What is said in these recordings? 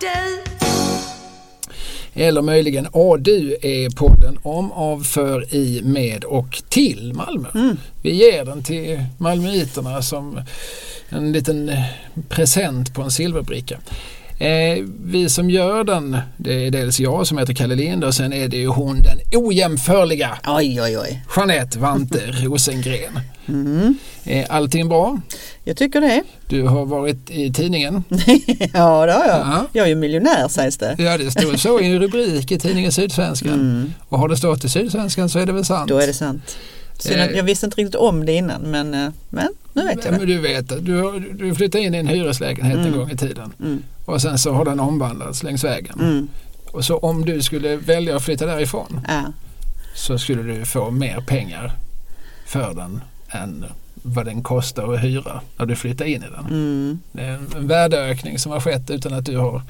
du. Eller möjligen ADU är podden om, av, för, i, med och till Malmö. Mm. Vi ger den till malmöiterna som en liten present på en silverbricka. Eh, vi som gör den, det är dels jag som heter Kalle Lind och sen är det ju hon den ojämförliga Oj, oj, oj. Jeanette Vante Rosengren. Mm. Är allting bra? Jag tycker det. Du har varit i tidningen. ja, det har jag. Ja. Jag är ju miljonär sägs det. Ja, det står så i en rubrik i tidningen Sydsvenskan. Mm. Och har det stått i Sydsvenskan så är det väl sant. Då är det sant. Synd Eh. jag visste inte riktigt om det innan men, eh, men nu vet jag Men det. du vet, du, du flyttade in i en hyreslägenhet en Mm. gång i tiden. Mm. Och sen så har den omvandlats längs vägen. Mm. Och så om du skulle välja att flytta därifrån Ja. så skulle du få mer pengar för den än vad den kostar att hyra när du flyttar in i den. Mm. Det är en värdeökning som har skett utan att du har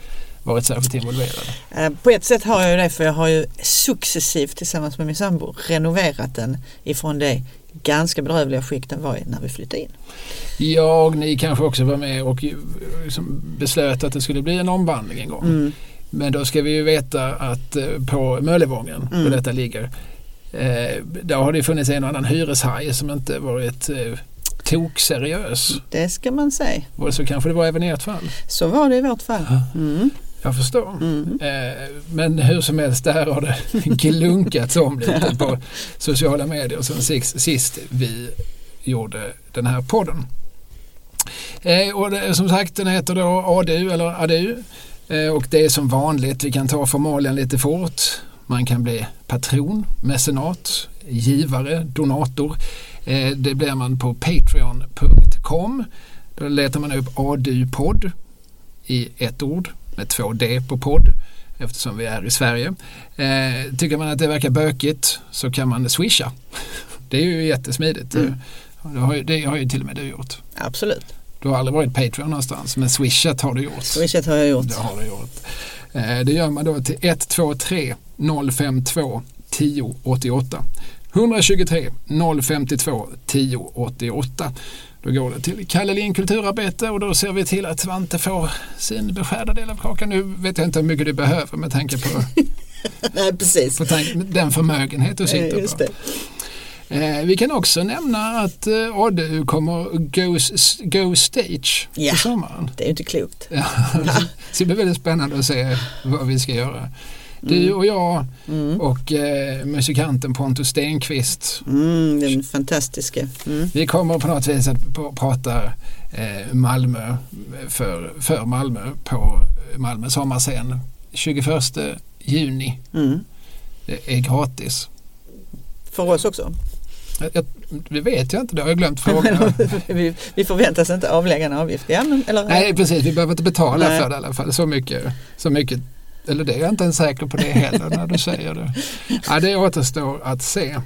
varit särskilt involverad. Eh, På ett sätt har jag ju det för jag har ju successivt tillsammans med min sambo renoverat den ifrån det ganska bedrövliga skick den var i när vi flyttade in. Jag, ni kanske också var med och liksom beslöt att det skulle bli en omvandling en gång. Mm. Men då ska vi ju veta att eh, på Möllevången, Mm. där detta ligger, eh, där har det funnits en och annan hyreshaj som inte varit eh, tokseriös. Det ska man säga. Och så kanske det var även i ert fall. Så var det i vårt fall. Mm. Jag förstår. Mm. Eh, men hur som helst, där har det glunkats om lite på sociala medier sen sist, sist vi gjorde den här podden. Eh, och det, som sagt, den heter då ADU eller ADU. Eh, och det är som vanligt, vi kan ta formalian lite fort. Man kan bli patron, mecenat, givare, donator. Eh, det blir man på patreon.com. Då letar man upp ADU-podd i ett ord med två D på podd eftersom vi är i Sverige. Eh, tycker man att det verkar bökigt så kan man swisha. Det är ju jättesmidigt. Mm. Det, har ju, det har ju till och med du gjort. Absolut. Du har aldrig varit Patreon någonstans men swishat har du gjort. Swishat har jag gjort. Det har du gjort. Eh, det gör man då till 123 052 1088. 123 052 1088. Då går det till Kalle Lind kulturarbete och då ser vi till att Svante får sin beskärda del av kakan. Nu vet jag inte hur mycket du behöver med tanke på, Nej, precis. på den förmögenhet du sitter på. Eh, vi kan också nämna att eh, ADU kommer go, go stage Ja. till sommaren. Det är inte klokt. Ja, så det blir väldigt spännande att se vad vi ska göra. Du och jag Mm. och eh, musikanten Pontus Stenqvist. Mm, den fantastiska. Mm. Vi kommer på något vis att prata eh, Malmö för, för Malmö på Malmö sommarscen 21 juni. Mm. Det är gratis. För oss också. Jag, jag, det vet jag inte, det har jag glömt frågan. vi, vi förväntas inte avlägga en avgift. Ja, men, eller, Nej precis, vi behöver inte betala Nej. för det i alla fall. Så mycket, så mycket eller det är jag inte ens säker på det heller när du säger det. Ja, det återstår att se.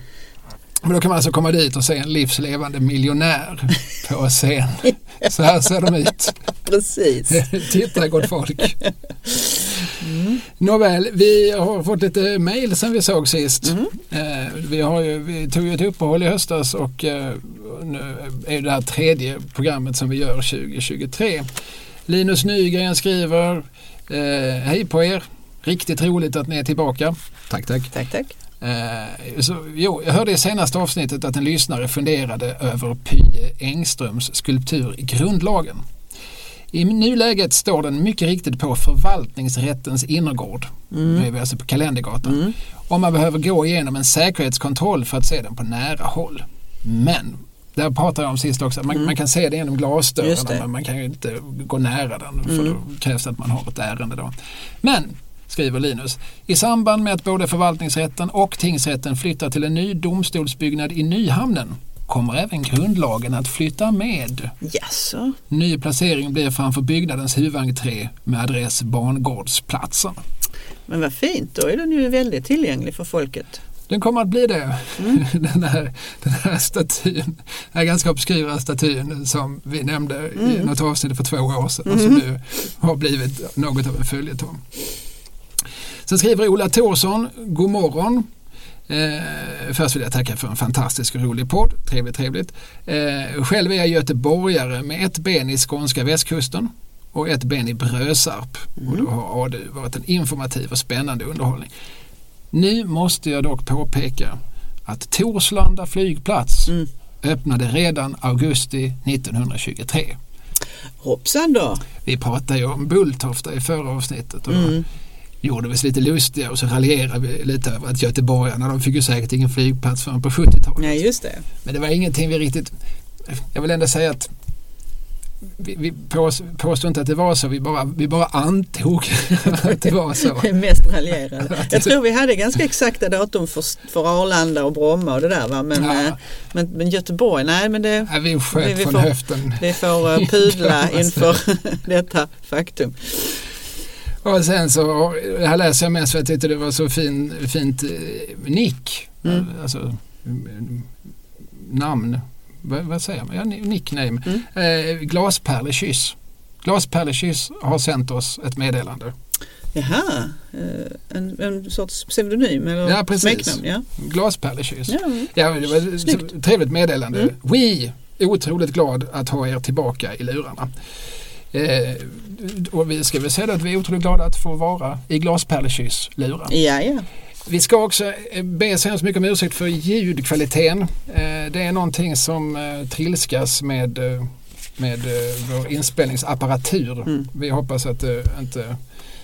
Men då kan man alltså komma dit och se en livslevande miljonär på scen. Så här ser de ut. Precis. Titta gott folk. Nåväl, vi har fått lite mejl sen vi såg sist. Mm. Eh, vi, har ju, vi tog ju ett uppehåll i höstas och eh, nu är det här tredje programmet som vi gör 2023. Linus Nygren skriver eh, Hej på er! Riktigt roligt att ni är tillbaka. Tack, tack. Tack, tack. Eh, så, jo, jag hörde i senaste avsnittet att en lyssnare funderade över Py Engströms skulptur i grundlagen. I nuläget står den mycket riktigt på förvaltningsrättens innergård. Nu är vi alltså på Kalendergatan. Mm. Och man behöver gå igenom en säkerhetskontroll för att se den på nära håll. Men, där pratade jag om sist också, man, Mm. man kan se det genom det. men man kan ju inte gå nära den för Mm. då krävs det att man har ett ärende då. Men, skriver Linus, i samband med att både förvaltningsrätten och tingsrätten flyttar till en ny domstolsbyggnad i Nyhamnen kommer även grundlagen att flytta med. Jaså? Ny placering blir framför byggnadens huvudentré med adress Barngårdsplatsen. Men vad fint, då är den ju väldigt tillgänglig för folket. Den kommer att bli det. Mm. Den, här, den här statyn, den här ganska obskyra statyn som vi nämnde i Mm. något avsnitt för två år sedan och som nu har blivit något av en följetong. Sen skriver Ola Thorsson, god morgon. Eh, först vill jag tacka för en fantastisk och rolig podd. Trevligt, trevligt. Eh, själv är jag göteborgare med ett ben i skånska västkusten och ett ben i Brösarp. Mm. Och då har ADU varit en informativ och spännande underhållning. Nu måste jag dock påpeka att Torslanda flygplats Mm. öppnade redan augusti 1923. Hoppsan då. Vi pratade ju om Bulltofta i förra avsnittet och Mm. gjorde oss lite lustiga och så raljerade vi lite över att göteborgarna de fick ju säkert ingen flygplats förrän på 70-talet. Nej, just det. Men det var ingenting vi riktigt... Jag vill ändå säga att vi, vi pås, påstår inte att det var så, vi bara, vi bara antog att det var så. Det är mest raljerande. Jag tror vi hade ganska exakta datum för, för Arlanda och Bromma och det där va. Men, Ja. eh, men, men Göteborg, nej men det, Ja, vi sköt Vi- vi från får- höften. vi får eh, pudla Ja, inför detta faktum. Och sen så, det här läser jag mest för att jag tyckte det var så fin, fint eh, nick. Mm. Alltså mm, namn. Vad, säger man? Ja, ni- nickname. Mm. Eh, Glaspärlekyss. Glaspärlekyss har sänt oss ett meddelande. Jaha, eh, en, en sorts pseudonym eller Ja, precis. smeknamn? Ja. Glaspärlekyss. Ja. Ja, det var ett trevligt meddelande. Mm. We, otroligt glad att ha er tillbaka i lurarna. Eh, och vi ska väl säga att vi är otroligt glada att få vara i Glaspärlekyss lurar. ja, ja. Vi ska också eh, be så hemskt mycket om ursäkt för ljudkvaliteten. Eh, Det är någonting som eh, trilskas med, med vår inspelningsapparatur. Mm. Vi hoppas att det inte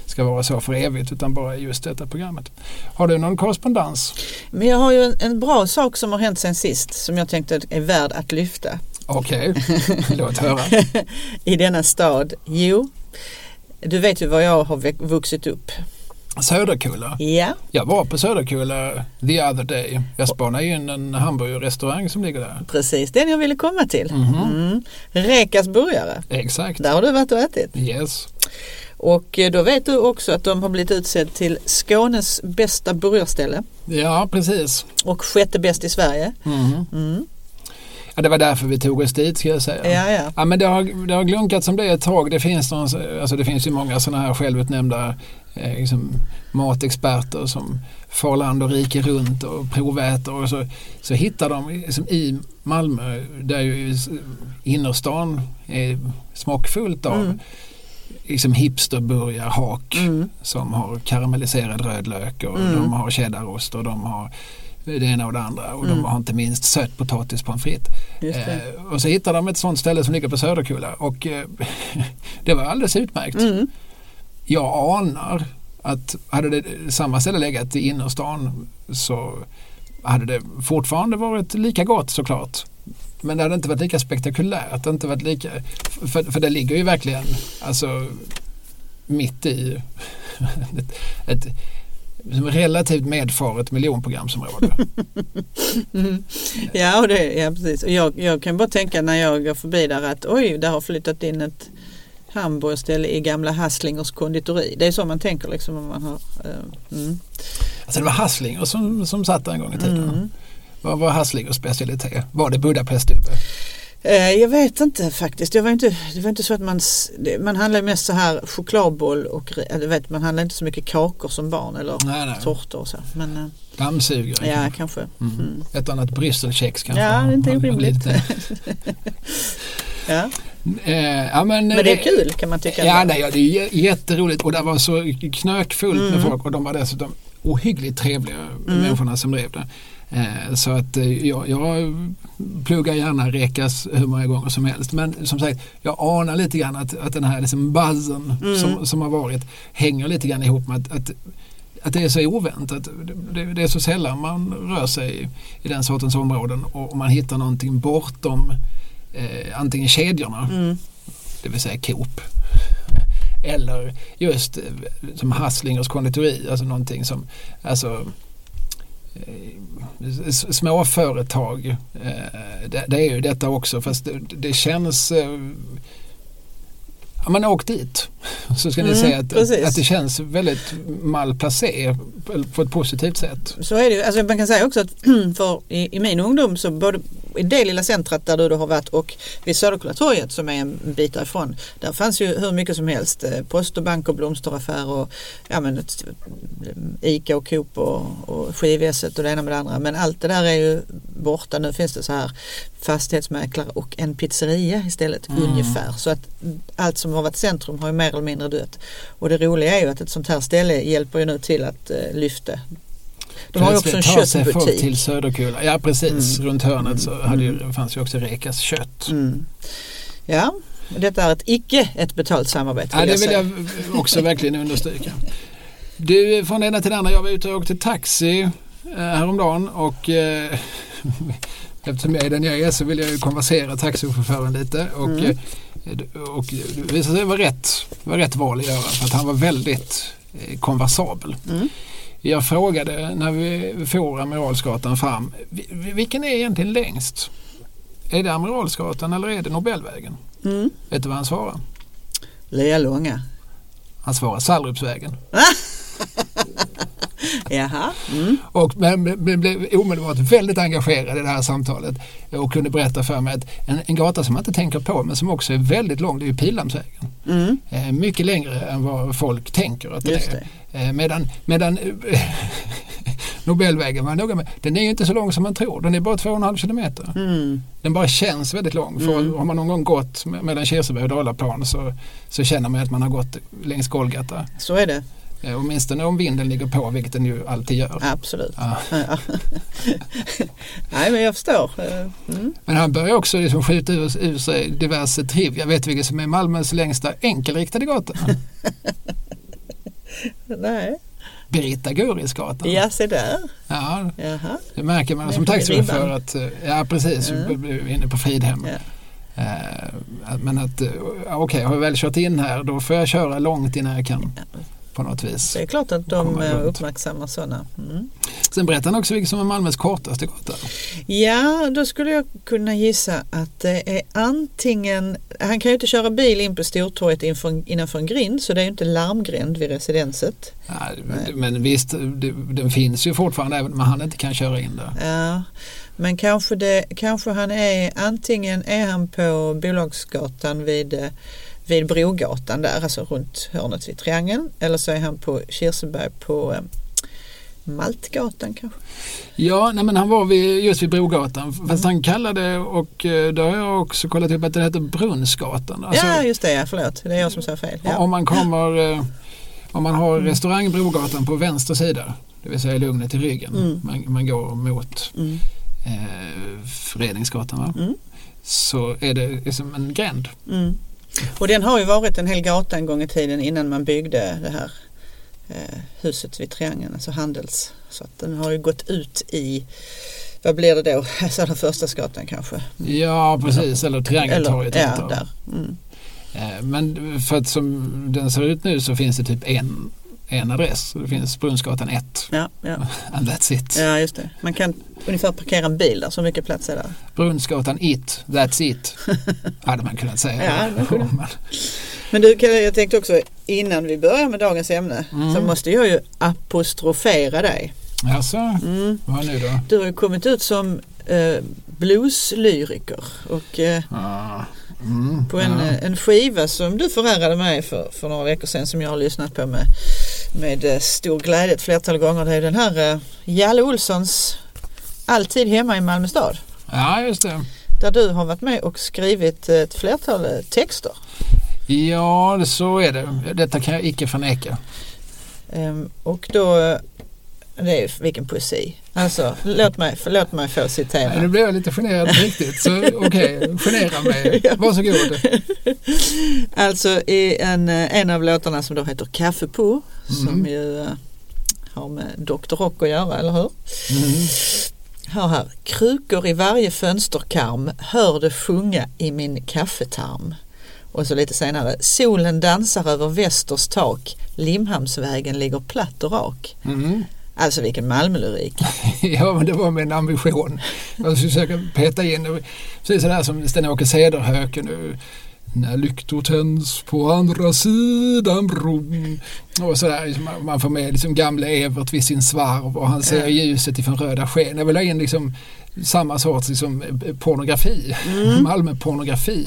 ska vara så för evigt utan bara just detta programmet. Har du någon korrespondens? Men jag har ju en, en bra sak som har hänt sen sist som jag tänkte är värd att lyfta Okej, låt höra. i denna stad. Jo, du vet ju var jag har vuxit upp. Söderkulla. Ja, Jag var på Söderkulla the other day. Jag spanade in en hamburgerrestaurang som ligger där. precis den jag ville komma till. Mhm. Mm. Rekas burgare. Exakt. Där har du varit och ätit. Yes. Och eh, då vet du också att de har blivit utsedd till Skånes bästa burgarställe Ja, precis. och sjätte bäst i Sverige. Mhm. Mm. Ja, det var därför vi tog oss dit ska jag säga. Ja, ja. Ja, men det har, det har glunkat som det ett tag. Det finns, någon, alltså det finns ju många sådana här självutnämnda eh, liksom, matexperter som far land och rike runt och proväter och så, så hittar de liksom, i Malmö där ju innerstan är smockfullt av Mm. liksom hipsterburgarhak Mm. som har karamelliserad rödlök och Mm. de har cheddarost och de har det ena och det andra och Mm. de har inte minst sötpotatis pommes frites. Eh, och så hittade de ett sånt ställe som ligger på Söderkulla och eh, det var alldeles utmärkt. Mm. Jag anar att hade det samma ställe legat i innerstan så hade det fortfarande varit lika gott såklart. Men det hade inte varit lika spektakulärt. Inte varit lika, för, för det ligger ju verkligen alltså, mitt i ett, ett som relativt medfaret miljonprogramsområde. Mm. Ja, och det, ja precis. Och jag, jag kan bara tänka när jag går förbi där att oj, där har flyttat in ett hamburgerställe i gamla Hasslingers konditori. Det är så man tänker liksom om man har... eh, mm. Alltså det var Hasslinger som, som satt där en gång i tiden. Mm. Vad var Hasslingers specialitet? Var det Budapeststubbe? Eh, Jag vet inte faktiskt. Jag var inte, det var inte så att man, man handlar mest så här chokladboll och vet, man handlar inte så mycket kakor som barn eller Nej, nej. tårtor och så. Men eh, Dammsugare ja, kanske. kanske. Mm. Mm. Ett annat brysselkex kanske. Ja, det är inte orimligt. Ja. Eh, ja, men, Men det är kul kan man tycka. Ja, nej, ja, det är jä- jätteroligt och det var så knökfullt med Mm. folk och de var dessutom ohyggligt trevliga Mm. människorna som drev det. Eh, så att eh, jag, jag pluggar gärna Rekas hur många gånger som helst men som sagt jag anar lite grann att, att den här liksom buzzen Mm. som, som har varit hänger lite grann ihop med att, att att det är så oväntat. Det, det är så sällan man rör sig i, den sortens områden och man hittar någonting bortom eh, antingen kedjorna Mm. det vill säga Coop. Eller just eh, som Hasslingers konditori, alltså någonting som, alltså eh, småföretag. eh, Det, det är ju detta också fast det, det känns eh, Ja, man åkt dit så ska ni Mm, säga att, precis. att det känns väldigt malplacé på- ett positivt sätt. Så är det ju. Alltså man kan säga också att för i, i min ungdom så både i det lilla centret där du då har varit och vid Söderkullatorget som är en bit därifrån. Där fanns ju hur mycket som helst. eh, Post och bank och blomsteraffär och ja, men, ett- Ica och Coop och, och Skivesset och det ena med det andra. Men allt det där är ju borta. Nu finns det så här fastighetsmäklare och en pizzeria istället Mm. ungefär. Så att allt som har varit centrum har ju mer eller mindre dött. Och det roliga är ju att ett sånt här ställe hjälper ju nu till att eh, lyfta. De har ju också en sig folk köttbutik. till Söderkulla. Ja precis, Mm. runt hörnet så hade ju, fanns ju också Rekas kött. Mm. Ja, detta är ett icke ett betalt samarbete. Ja, det vill säga. jag också verkligen understryka. Du, från det ena till det andra. Jag var ute och åkte taxi eh, häromdagen och eh, eftersom jag är den jag är så vill jag ju konversera taxichauffören lite. Och, Mm. eh, och det visade sig vara rätt, var rätt val att göra för att han var väldigt eh, konversabel. Mm. Jag frågade när vi får Amiralsgatan fram, "Vi- vilken är egentligen längst? Är det Amiralsgatan eller är det Nobelvägen? Mm. Vet du vad han svarade? Lea Långa. Han svarade Sallerupsvägen. Jaha. Mm. Och men, men blev omedelbart väldigt engagerad i det här samtalet och kunde berätta för mig att en, en gata som man inte tänker på men som också är väldigt lång det är ju Pildammsvägen. Mm. Eh, mycket längre än vad folk tänker att det Just är. det. Eh, medan medan eh, Nobelvägen var noga med, den är ju inte så lång som man tror. Den är bara 2,5 kilometer. Mm. Den bara känns väldigt lång. För Mm. Har man någon gång gått me- mellan Kirseberg och Dalaplan så, så känner man att man har gått längs Golgata. Så är det. Eh, åtminstone om vinden ligger på, vilket den ju alltid gör. Absolut. Ja. Ja. Nej men jag förstår. Eh, Mm. Men han börjar också liksom skjuta ur, ur sig diverse trivia. Vet du vilken som är Malmös längsta enkelriktade gata? Nej. Birgitta Gurisgatan. Ja, se där. Ja, Jaha. det märker man som taxichaufför att, eh, ja precis, Mm. inne på Fridhem. Ja. Men att, ja, okej, har jag väl kört in här då får jag köra långt innan jag kan på något vis. Det är klart att de eh, uppmärksammar sådana. Mm. Sen berättar han också vilken som är Malmös kortaste gata. Ja, då skulle jag kunna gissa att det är antingen, han kan ju inte köra bil in på Stortorget inför, innanför en grind så det är ju inte larmgränd vid residenset. Ja, Nej. men visst, det, den finns ju fortfarande även om han inte kan köra in där. Ja, men kanske, det, kanske han är, antingen är han på Bolagsgatan vid, eh, vid Brogatan där, alltså runt hörnet vid Triangeln. Eller så är han på Kirseberg på eh, Maltgatan kanske. Ja, nej, men han var vid, just vid Brogatan. Fast han kallade och eh, då har jag också kollat upp att den heter Brunnsgatan. Alltså, ja, just det, ja, förlåt. Det är jag som sa fel. Ja. Om man kommer, eh, om man har Mm. restaurang Brogatan på vänster sida, det vill säga Lugnet i ryggen, Mm. man, man går mot Mm. eh, Föreningsgatan va? Mm. så är det liksom en gränd. Och den har ju varit en hel gata en gång i tiden innan man byggde det här eh, huset vid Triangeln, alltså Handels. Så att den har ju gått ut i, vad blir det då, Södra Förstadsgatan kanske? Ja precis, eller Triangeltorget. Eller, ja, där. Mm. Eh, Men för att som den ser ut nu så finns det typ en, en adress. Det finns Brunnsgatan 1 Ja, ja. and that's it. ja, just det. Man kan ungefär parkera en bil där, så mycket plats är där. Brunnsgatan it, that's it. hade man kunnat säga. Ja, kunde. Men- du, jag tänkte också innan vi börjar med dagens ämne Mm. så måste jag ju apostrofera dig. Jaså, Mm. vad nu då? Du har ju kommit ut som eh, blueslyriker och eh, Ja. Mm, på en, ja. eh, en skiva som du förärade mig för, för några veckor sedan som jag har lyssnat på med, med eh, stor glädje ett flertal gånger. Det är den här eh, Jalle Olssons Alltid hemma i Malmö stad. ja, just det. Där du har varit med och skrivit ett flertal texter. Ja, så är det. Detta kan jag icke förneka. Ehm, och då, det är vilken poesi. Alltså, låt mig, förlåt mig få Nu citera. blev jag lite generad riktigt. Så okej, genera mig. Varsågod. Alltså i en, eh, en av låtarna som då heter Kaffe på, som Mm. ju eh, har med Dr. Rock att göra, eller hur? Mm. Hör här. Krukor i varje fönsterkarm, hör det sjunga i min kaffetarm. Och så lite senare. Solen dansar över västers tak, Limhamnsvägen ligger platt och rak. Mm. Alltså vilken Malmölyrik. Ja, men det var min ambition. Jag skulle försöka peta in, precis sådär som Sten-Åke Cederhök nu. När lyktor tänds på andra sidan bron. Och sådär, liksom, man- får med liksom gamle Evert vid sin svarv och han ser ljuset ifrån röda sken. Jag vill ha in liksom samma sorts liksom, pornografi, Mm. Malmö-pornografi.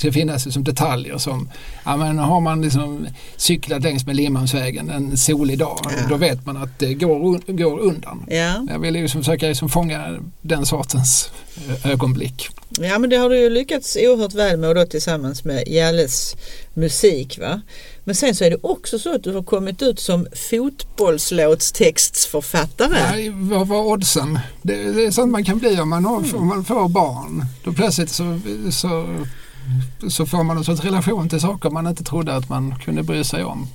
Det ska finnas liksom, detaljer som, ja men har man liksom cyklat längs med Limhamnsvägen en solig dag, Ja. då vet man att det går, går undan. Ja. Jag vill liksom försöka liksom fånga den sortens eh, ögonblick. ja, men det har du ju lyckats oerhört väl med och då tillsammans med Jalles musik. Va? Men sen så är det också så att du har kommit ut som fotbollslåtstextsförfattare. Nej, vad var oddsen? Det, det är sånt man kan bli om man, har, om man får barn. Då plötsligt så, så, så får man en sorts relation till saker man inte trodde att man kunde bry sig om.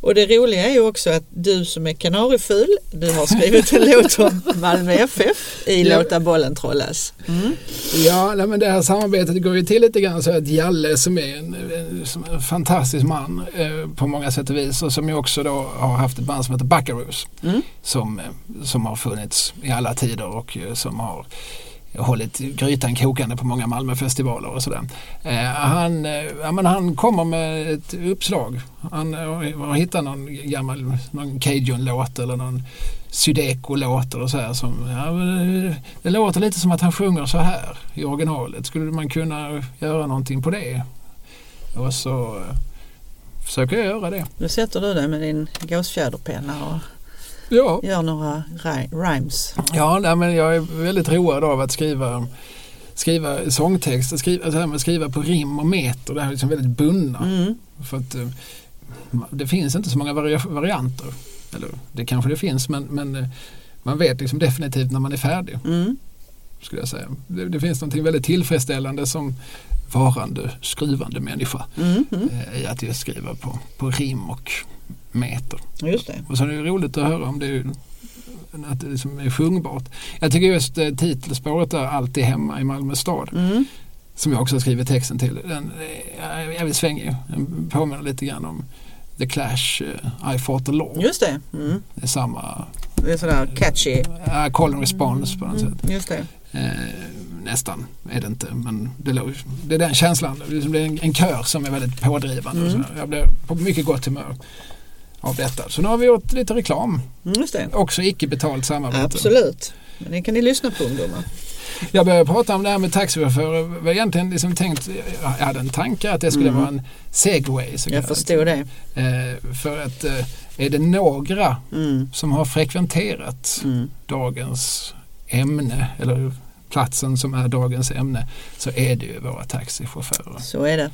Och det roliga är ju också att du som är kanarieful, du har skrivit en låt om Malmö FF i. Låta bollen trollas. Mm. Ja, nej, men det här samarbetet går ju till lite grann så att Jalle som är en, som en fantastisk man eh, på många sätt och vis och som ju också då har haft ett band som heter Buckaroos Mm. som, eh, som har funnits i alla tider och eh, som har hållit grytan kokande på många Malmöfestivaler och sådär. Eh, han, eh, ja, men han kommer med ett uppslag. Han eh, har hittat någon gammal någon Cajun-låt eller någon Sudeko-låt eller så här som, ja, det, eh, det låter lite som att han sjunger så här i originalet. Skulle man kunna göra någonting på det? Och så eh, försöker jag göra det. Nu sätter du dig med din gåsfjäderpenna och Ja, gör några rhymes. ja nej, men jag är väldigt road av att skriva skriva sångtext, skriva, så här med skriva på rim och meter. Det här är liksom väldigt bundna. Mm. För att eh, det finns inte så många vari- varianter. Eller det kanske det finns men, men eh, man vet liksom definitivt när man är färdig. Mm. skulle jag säga. Det, det finns något väldigt tillfredsställande som varande, skruvande människa Mm. Mm. eh, i att just skriva på, på rim och meter. Just det. Och så är det roligt att höra om det är, att det liksom är sjungbart. Jag tycker just eh, titelspåret där Alltid hemma i Malmö stad Mm. som jag också har skrivit texten till. Den är jävligt svängig. Den påminner lite grann om The Clash, eh, I fought the law. Just det. Mm. Det är samma Det är sådär catchy. uh, call and response på något sätt. Mm. Just det. Eh, nästan är det inte men det, lå- det är den känslan. Det är en, en kör som är väldigt pådrivande. Mm. Jag blev på mycket gott humör av detta. Så nu har vi gjort lite reklam. Mm, Just det. Också icke betalt samarbete. Absolut. Men det kan ni lyssna på ungdomar. Jag började prata om det här med taxichaufförer. Jag var egentligen liksom tänkt, jag hade en tanke att det skulle Mm. vara en segway. så Jag förstod det. Eh, för att eh, är det några Mm. som har frekventerat Mm. dagens ämne eller platsen som är dagens ämne så är det ju våra taxichaufförer. Så är det.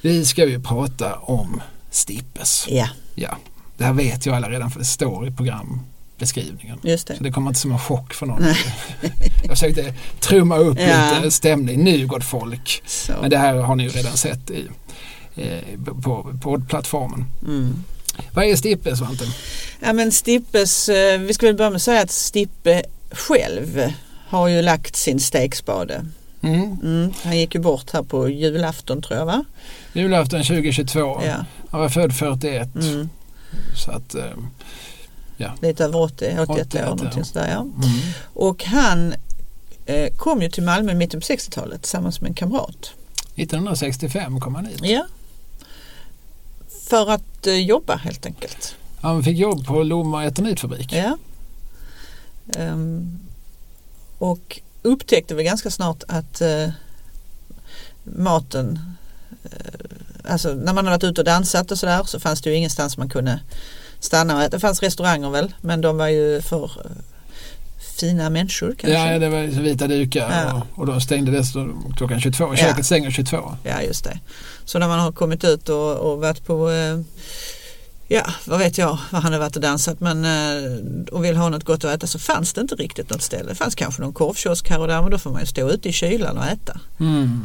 Vi ska ju prata om Stippes. Ja, Ja, det här vet ju alla redan för det står i programbeskrivningen. just det. Så det kommer inte som en chock för någon. Jag försökte trumma upp Ja. lite stämning. Nu gott folk. Så. Men det här har ni ju redan sett i, eh, på poddplattformen. Mm. Vad är Stippe Svante? Ja men Stippes, eh, vi ska väl börja med att säga att Stippe själv har ju lagt sin stekspade. Mm. Mm. Han gick ju bort här på julafton tror jag va? Julafton 2022. Ja. Han var född 41. Mm. Så att, eh, Lite över 80, 81 81, år ja. någonting sådär ja. mm. Och han eh, kom ju till Malmö i mitten på 60-talet tillsammans med en kamrat. 1965 kom han hit. Ja. För att eh, jobba helt enkelt. Han fick jobb på Lomma eternitfabrik. Ja. Ehm, och upptäckte väl ganska snart att eh, maten, eh, alltså när man hade varit ute och dansat och sådär så fanns det ju ingenstans man kunde stanna och äta. Det fanns restauranger väl men de var ju för eh, fina människor kanske. Ja, det var vita dukar Ja. och, och de stängde dessutom klockan 22. Ja. Köket stänger 22. Ja, just det. Så när man har kommit ut och, och varit på, eh, ja vad vet jag vad han har varit och dansat men eh, och vill ha något gott att äta så fanns det inte riktigt något ställe. Det fanns kanske någon korvkiosk här och där men då får man ju stå ute i kylan och äta. Mm.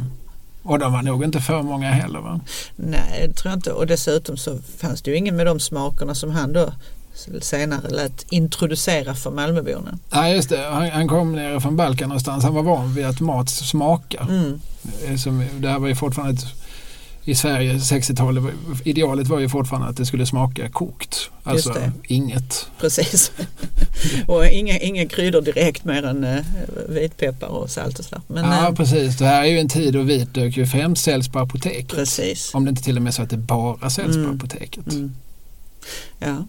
Och de var nog inte för många heller va? Nej, det tror jag inte. Och dessutom så fanns det ju ingen med de smakerna som han då senare lät introducera för Malmöborna. Ja just det, han, han kom ner från Balkan någonstans. Han var van vid att mat smakar. Mm, Eh, Som, det här var ju fortfarande ett, i Sverige 60-talet, var- idealet var ju fortfarande att det skulle smaka kokt. Alltså inget. precis. och inga, inga kryddor direkt mer än eh, vitpeppar och salt och sådär. Men, ja eh, precis, det här är ju en tid då vitlök ju främst säljs på apoteket. precis. Om det inte till och med är så att det bara säljs på Mm. apoteket. Mm. Ja.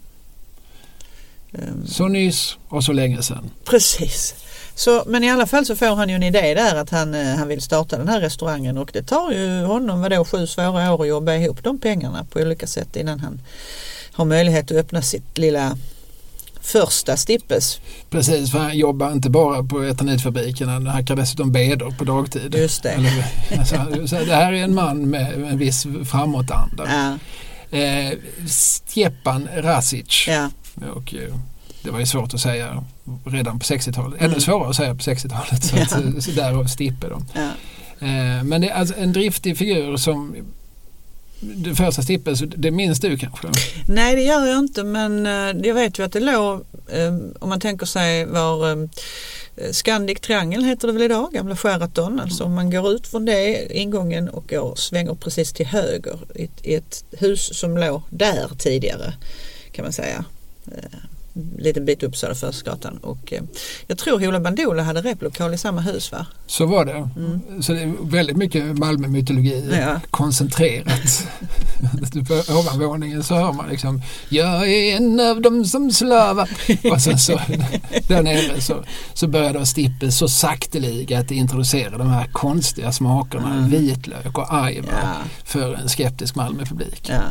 Ehm, Så nyss och så länge sedan. Precis. Så, men i alla fall så får han ju en idé där att han, eh, han vill starta den här restaurangen och det tar ju honom vadå, sju svåra år att jobba ihop de pengarna på olika sätt innan han har möjlighet att öppna sitt lilla första Stippes. Precis, för han jobbar inte bara på etanitfabriken, han hackar dessutom beder på dagtid. Just det. Eller, alltså, så det här är en man med en viss framåtanda. Ja, Eh, Stjepan Rasic. ja, Och, eh, det var ju svårt att säga redan på 60-talet. Mm. Ännu svårare att säga på 60-talet. Så, Ja. att, eh, så därav Stippe. Då. ja. Eh, men det är alltså en driftig figur som det första Stippe, så det minns du kanske? Nej det gör jag inte men eh, jag vet ju att det låg, om man tänker sig var Scandic Triangel heter det väl idag, gamla Sheraton. Alltså om man går ut från det ingången och går, svänger precis till höger i, ett- i ett hus som låg där tidigare kan man säga. En liten bit upp Söderförsgatan och eh, jag tror Hoola Bandoola hade replokal i samma hus va? Så var det. Mm. Så det är väldigt mycket Malmö-mytologi Ja. koncentrerat. På ovanvåningen så hör man liksom Jag är en av dem som slavar. Och sen så där nere så, så börjar då Stippe så sakteliga att introducera de här konstiga smakerna. Mm. Vitlök och ajvar Ja, för en skeptisk Malmöpublik. ja.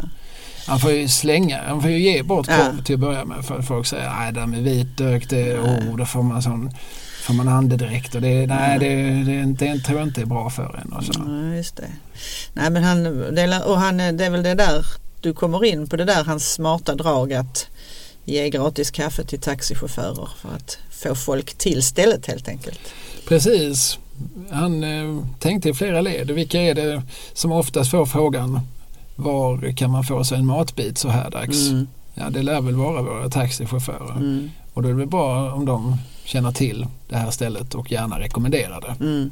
Han får ju slänga, han får ju ge bort Ja. korv till att börja med för att folk säger nej det där med vitlök det oh, då får man sån får man andedräkt och det, nej, det, det, det, det tror jag inte är bra för en. Och så. Ja, just det. Nej men han, det och han, det är väl det där du kommer in på det där hans smarta drag att ge gratis kaffe till taxichaufförer för att få folk till stället helt enkelt. Precis. Han eh, tänkte i flera led. Vilka är det som oftast får frågan var kan man få sig en matbit så här dags? Mm, Ja, det lär väl vara våra taxichaufförer. mm, Och då är det väl bra om de känner till det här stället och gärna rekommenderar det. mm,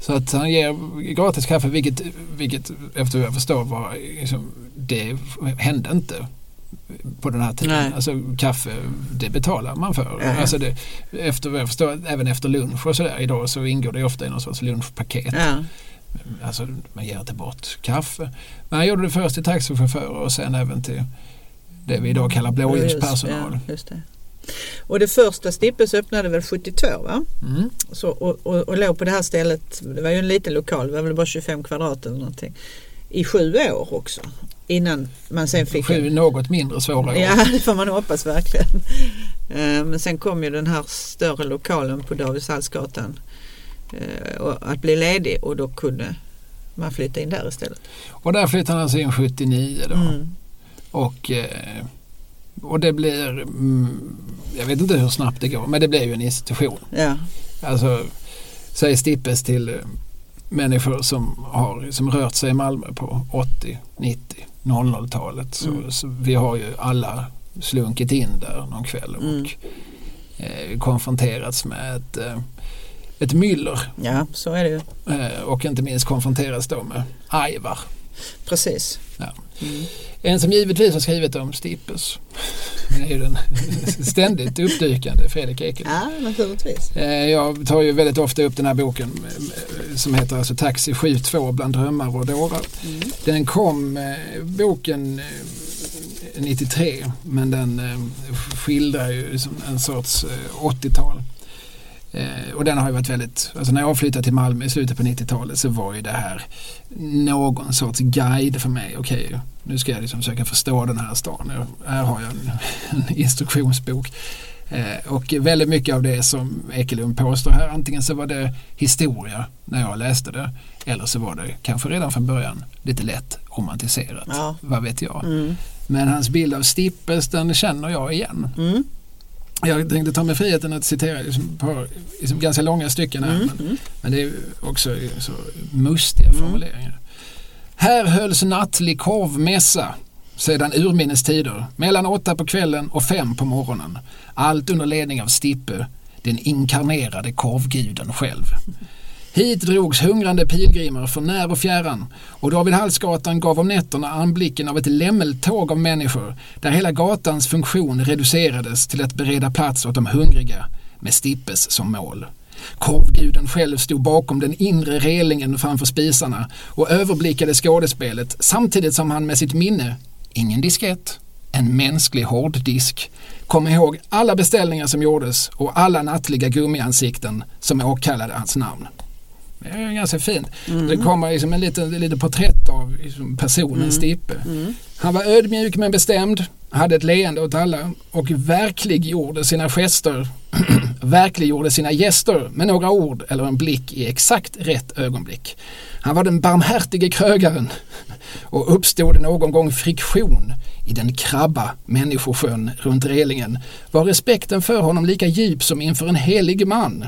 Så att han ger gratis kaffe vilket, vilket efter vad jag förstår var liksom, det hände inte på den här tiden. Nej. Alltså kaffe det betalar man för. Ja. Alltså det, efter vad jag förstår även efter lunch och sådär idag så ingår det ofta i någon sorts lunchpaket. ja, Alltså man ger inte bort kaffe. Men han gjorde det först till taxichaufförer och sen även till det vi idag kallar blåljuspersonal. Ja, just det. Och det första Stippes öppnade väl 72 va? Mm. Så, och, och, och låg på det här stället, det var ju en liten lokal, det var väl bara 25 kvadrat eller någonting. I sju år också. Innan man sen fick Sju något mindre svåra år. Ja, det får man hoppas verkligen. Eh, Men sen kom ju den här större lokalen på Davidshallsgatan att bli ledig och då kunde man flytta in där istället. Och där flyttade han alltså in 79 då. Mm. Och, eh, och det blir, mm, jag vet inte hur snabbt det går, men det blir ju en institution. Ja, Alltså, säg Stippes till eh, människor som har som rört sig i Malmö på 80, 90, 00-talet. Så, Mm. så vi har ju alla slunkit in där någon kväll och Mm. eh, konfronterats med ett, eh, ett myller ja så är det ju. eh, och inte minst konfronterats då med Aivar. Precis. Ja. Mm. En som givetvis har skrivit om Stippes. Är ju den ständigt uppdykande Fredrik Ekelund. Ja, naturligtvis. Eh, Jag tar ju väldigt ofta upp den här boken eh, som heter alltså Taxi 72 bland drömmar och dårar. Mm. Den kom, boken eh, 93 men den skildrar ju som en sorts eh, 80-tal. Eh, Och den har ju varit väldigt, alltså när jag flyttade till Malmö i slutet på 90-talet så var ju det här någon sorts guide för mig. Okej, nu ska jag liksom försöka förstå den här stan. Här har jag en, en instruktionsbok. Eh, Och väldigt mycket av det som Ekelund påstår här, antingen så var det historia när jag läste det eller så var det kanske redan från början lite lätt romantiserat. Ja. Vad vet jag. Mm. Men hans bild av Stippes den känner jag igen. Mm. Jag tänkte ta mig friheten att citera liksom par liksom ganska långa stycken här. Mm. Men, Mm. men det är också så mustiga Mm. formuleringar. Här hölls nattlig korvmässa sedan urminnes tider mellan åtta på kvällen och fem på morgonen. Allt under ledning av Stippe, den inkarnerade korvguden själv. Hit drogs hungrande pilgrimer från när och fjärran och David Hallsgatan gav om nätterna anblicken av ett lämmeltåg av människor där hela gatans funktion reducerades till att bereda plats åt de hungriga med Stippes som mål. Korvguden själv stod bakom den inre relingen framför spisarna och överblickade skådespelet samtidigt som han med sitt minne, ingen diskett, en mänsklig hårddisk. Kom ihåg alla beställningar som gjordes och alla nattliga gummiansikten som åkallade hans namn. Det är ganska fint. Mm. Det kommer liksom en liten, liten porträtt av liksom personen mm. Stippe. Mm. Han var ödmjuk men bestämd, hade ett leende åt alla och verkliggjorde sina gester, verkliggjorde sina gäster med några ord eller en blick i exakt rätt ögonblick. Han var den barmhärtige krögaren och uppstod någon gång friktion i den krabba människosjön runt relingen var respekten för honom lika djup som inför en helig man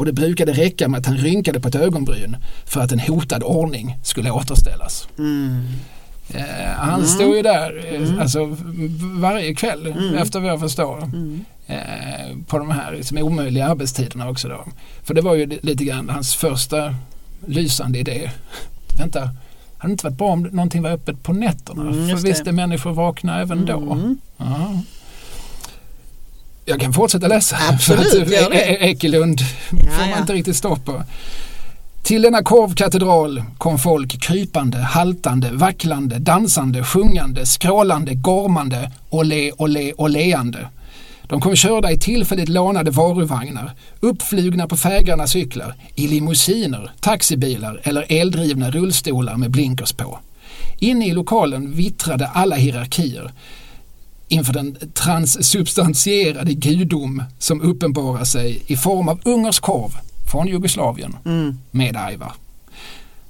och det brukade räcka med att han rynkade på ett ögonbryn för att en hotad ordning skulle återställas. Mm. Eh, han mm. stod ju där eh, mm. alltså, varje kväll mm. efter vad jag förstår. Mm. Eh, på de här liksom, omöjliga arbetstiderna också då. För det var ju lite grann hans första lysande idé. Vänta, hade det inte varit bra om någonting var öppet på nätterna? Mm, För visst är människor vakna även då. Mm. Ja. Jag kan fortsätta läsa. Absolut, för att e- e- Ekelund ja, får man inte riktigt stopp på. Till denna korvkatedral kom folk krypande, haltande, vacklande, dansande, sjungande, skrålande, gormande, olé, olé, oléande. De kom körda i tillfälligt lånade varuvagnar, uppflugna på fägrarna cyklar, i limousiner, taxibilar eller eldrivna rullstolar med blinkers på. Inne i lokalen vittrade alla hierarkier inför den transsubstantierade gudom som uppenbarar sig i form av ungersk korv från Jugoslavien mm. med Aivar.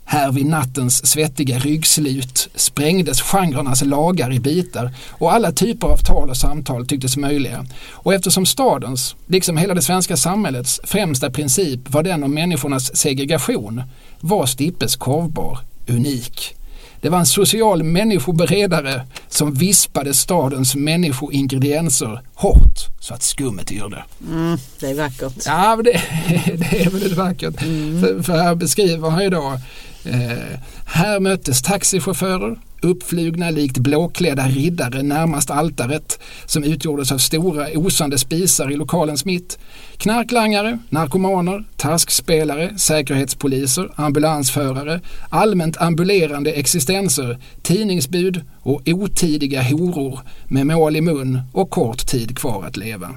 Här vid nattens svettiga ryggslut sprängdes genrernas lagar i bitar och alla typer av tal och samtal tycktes möjliga. Och eftersom stadens, liksom hela det svenska samhällets, främsta princip var den om människornas segregation var Stippes korvbar unik. Det var en social människoberedare som vispade stadens människoingredienser hårt så att skummet yrde. Mm, det är vackert. Ja, det, det är väldigt vackert. Mm. För, för här beskriver han ju då Eh, här möttes taxichaufförer, uppflugna likt blåklädda riddare närmast altaret som utgjordes av stora osande spisar i lokalens mitt. Knarklangare, narkomaner, taskspelare, säkerhetspoliser, ambulansförare, allmänt ambulerande existenser, tidningsbud och otidiga horor med mål i mun och kort tid kvar att leva.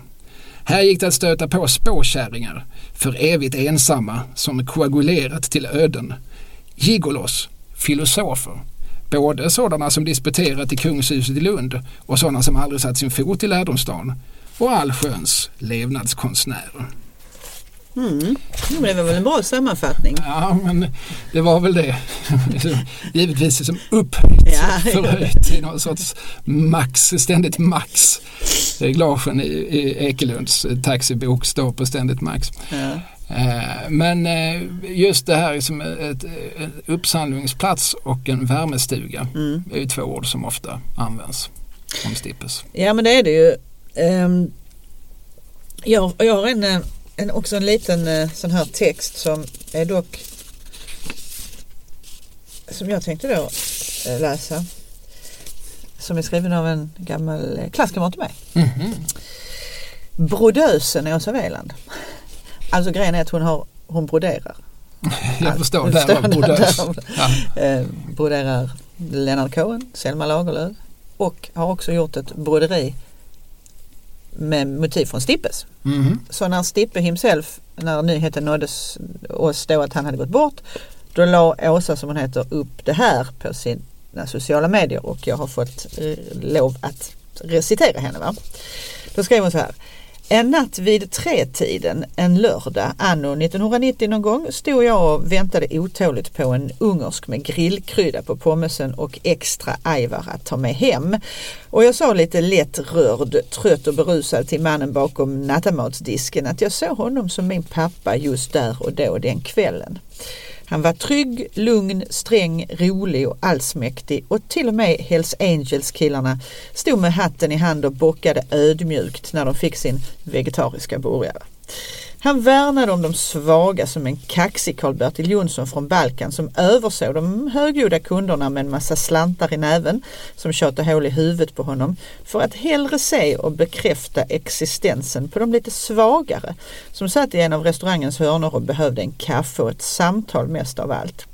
Här gick det att stöta på spåkärringar, för evigt ensamma som koagulerat till öden gigolos, filosofer. Både sådana som disputerat i Kungshuset i Lund och sådana som aldrig satt sin fot i lärdomsstaden. Och allsköns levnadskonstnärer. Mm. det var väl en bra sammanfattning. Ja, men det var väl det. Givetvis som upphöjt, ja, förhöjt i någon sorts max, ständigt max. Reglagen i, i Ekelunds taxibok står på ständigt max. Ja. Eh, men eh, just det här som ett, en uppsamlingsplats och en värmestuga mm. är ju två ord som ofta används om Stippes. Ja men det är det ju. Ehm, jag, jag har en, en, också en liten eh, sån här text som är dock som jag tänkte då läsa. Som är skriven av en gammal klasskamrat till mig. Mm -hmm. Brodösen Åsa Weland. Alltså grejen är att hon, har, hon broderar. Jag förstår, där var brodös. Ja. Eh, broderar Lennart Cohen, Selma Lagerlöf och har också gjort ett broderi med motiv från Stippes. Mm. Så när Stippe himself, när nyheten nåddes oss då att han hade gått bort, då la Åsa som hon heter upp det här på sina sociala medier och jag har fått eh, lov att recitera henne. Va? Då skrev hon så här. En natt vid tretiden en lördag anno 1990 någon gång stod jag och väntade otåligt på en ungersk med grillkrydda på pommesen och extra ajvar att ta med hem. Och jag sa lite lätt rörd, trött och berusad till mannen bakom nattamatsdisken att jag såg honom som min pappa just där och då den kvällen. Han var trygg, lugn, sträng, rolig och allsmäktig och till och med Hells Angels-killarna stod med hatten i hand och bockade ödmjukt när de fick sin vegetariska burgare. Han värnade om de svaga som en kaxig Karl-Bertil Jonsson från Balkan som översåg de högljudda kunderna med en massa slantar i näven som tjatade hål i huvudet på honom för att hellre se och bekräfta existensen på de lite svagare som satt i en av restaurangens hörnor och behövde en kaffe och ett samtal mest av allt.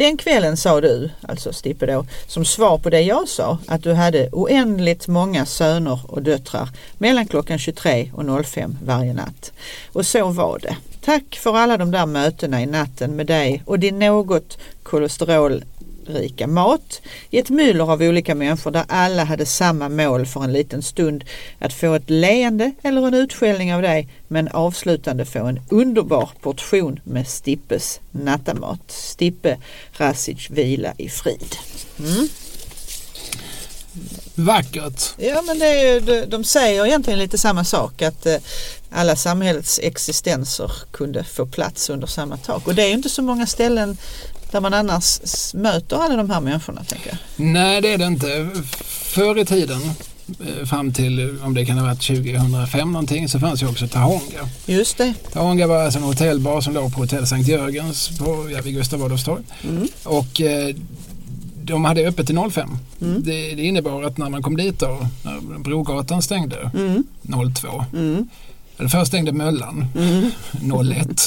Den kvällen sa du, alltså Stippe då, som svar på det jag sa, att du hade oändligt många söner och döttrar mellan klockan 23 och 05 varje natt. Och så var det. Tack för alla de där mötena i natten med dig och din något kolesterol rika mat i ett myller av olika människor där alla hade samma mål för en liten stund. Att få ett leende eller en utskällning av dig men avslutande få en underbar portion med Stippes nattamat. Stippe Rasic vila i frid. Mm. Vackert. Ja men det är, de säger egentligen lite samma sak att eh, alla samhällets existenser kunde få plats under samma tak. Och det är ju inte så många ställen där man annars möter alla de här människorna. Tänker jag. Nej det är det inte. Förr i tiden eh, fram till om det kan ha varit 2005 någonting så fanns ju också Tahonga. Just det. Tahonga var alltså en hotellbar som låg på hotell Sankt Jörgens på, ja, vid Gustav Adolfs torg. Mm. Och eh, de hade öppet till 05. Mm. Det, det, innebar att när man kom dit då, när Brogatan stängde mm. 02 mm. Eller först stängde Möllan mm. 01.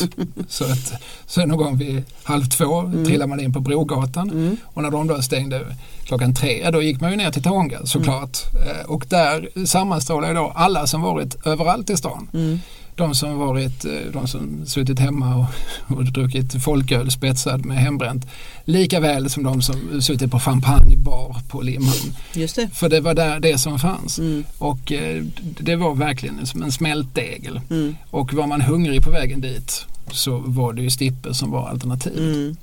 så, att, så någon gång vid halv två mm. trillade man in på Brogatan mm. och när de då stängde klockan tre, då gick man ju ner till Tånga såklart. Mm. Och där sammanstrålar då alla som varit överallt i stan. Mm de som varit, eh, de som suttit hemma och, och druckit folköl spetsad med hembränt. Lika väl som de som suttit på champagnebar på Limhamn. Just det. För det var där det som fanns. Mm. Och eh, det var verkligen som en smältdegel. Mm. Och var man hungrig på vägen dit så var det ju Stippe som var alternativet. Mm.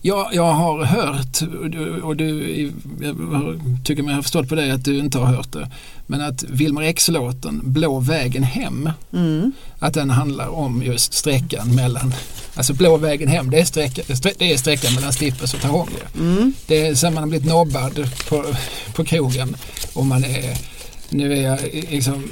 Ja, jag har hört och du, jag tycker mig ha förstått på dig att du inte har hört det. Men att Wilmer X-låten Blå vägen hem, mm. att den handlar om just sträckan mellan, alltså Blå vägen hem det är, sträcka, det är sträckan mellan Stippes och Tahonge. Mm. Det är sen man har blivit nobbad på, på krogen och man är, nu är jag liksom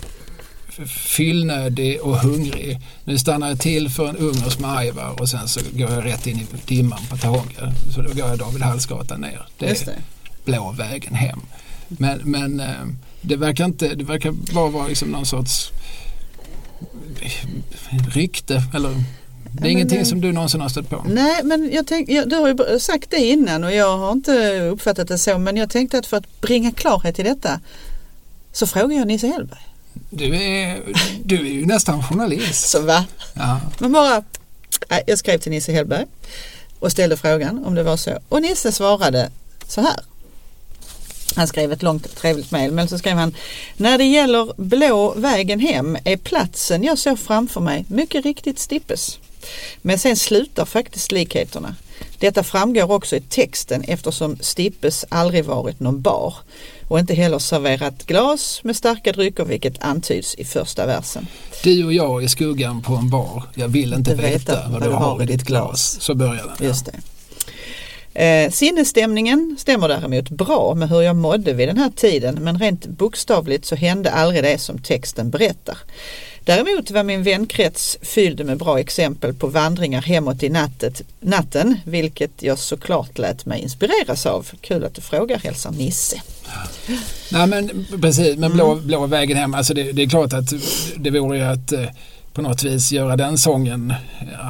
fyllnödig och hungrig. Nu stannar jag till för en ungersk med Aivar och sen så går jag rätt in i dimman på Tahonga. Så då går jag David Hallsgatan ner. Det är det. blå vägen hem. Men, men eh, det verkar inte, det verkar bara vara liksom någon sorts rykte eller det är ja, ingenting men, som du någonsin har stött på? Nej, men jag tänk, jag, du har ju sagt det innan och jag har inte uppfattat det så men jag tänkte att för att bringa klarhet i detta så frågar jag Nisse Hellberg. Du är, du är ju nästan journalist. Så va? Ja. Men bara, jag skrev till Nisse Hellberg och ställde frågan om det var så. Och Nisse svarade så här. Han skrev ett långt trevligt mejl men så skrev han När det gäller blå vägen hem är platsen jag såg framför mig mycket riktigt Stippes. Men sen slutar faktiskt likheterna. Detta framgår också i texten eftersom Stippes aldrig varit någon bar och inte heller serverat glas med starka drycker vilket antyds i första versen. Du och jag i skuggan på en bar, jag vill inte veta, veta vad du har i ditt glas. Så börjar den. Just det. Eh, sinnesstämningen stämmer däremot bra med hur jag mådde vid den här tiden men rent bokstavligt så hände aldrig det som texten berättar. Däremot var min vänkrets fylld med bra exempel på vandringar hemåt i nattet, natten, vilket jag såklart lät mig inspireras av. Kul att du frågar, hälsar Nisse. Nej men precis, men blå, mm. blå vägen hem, alltså det, det, är klart att det vore ju att eh, på något vis göra den sången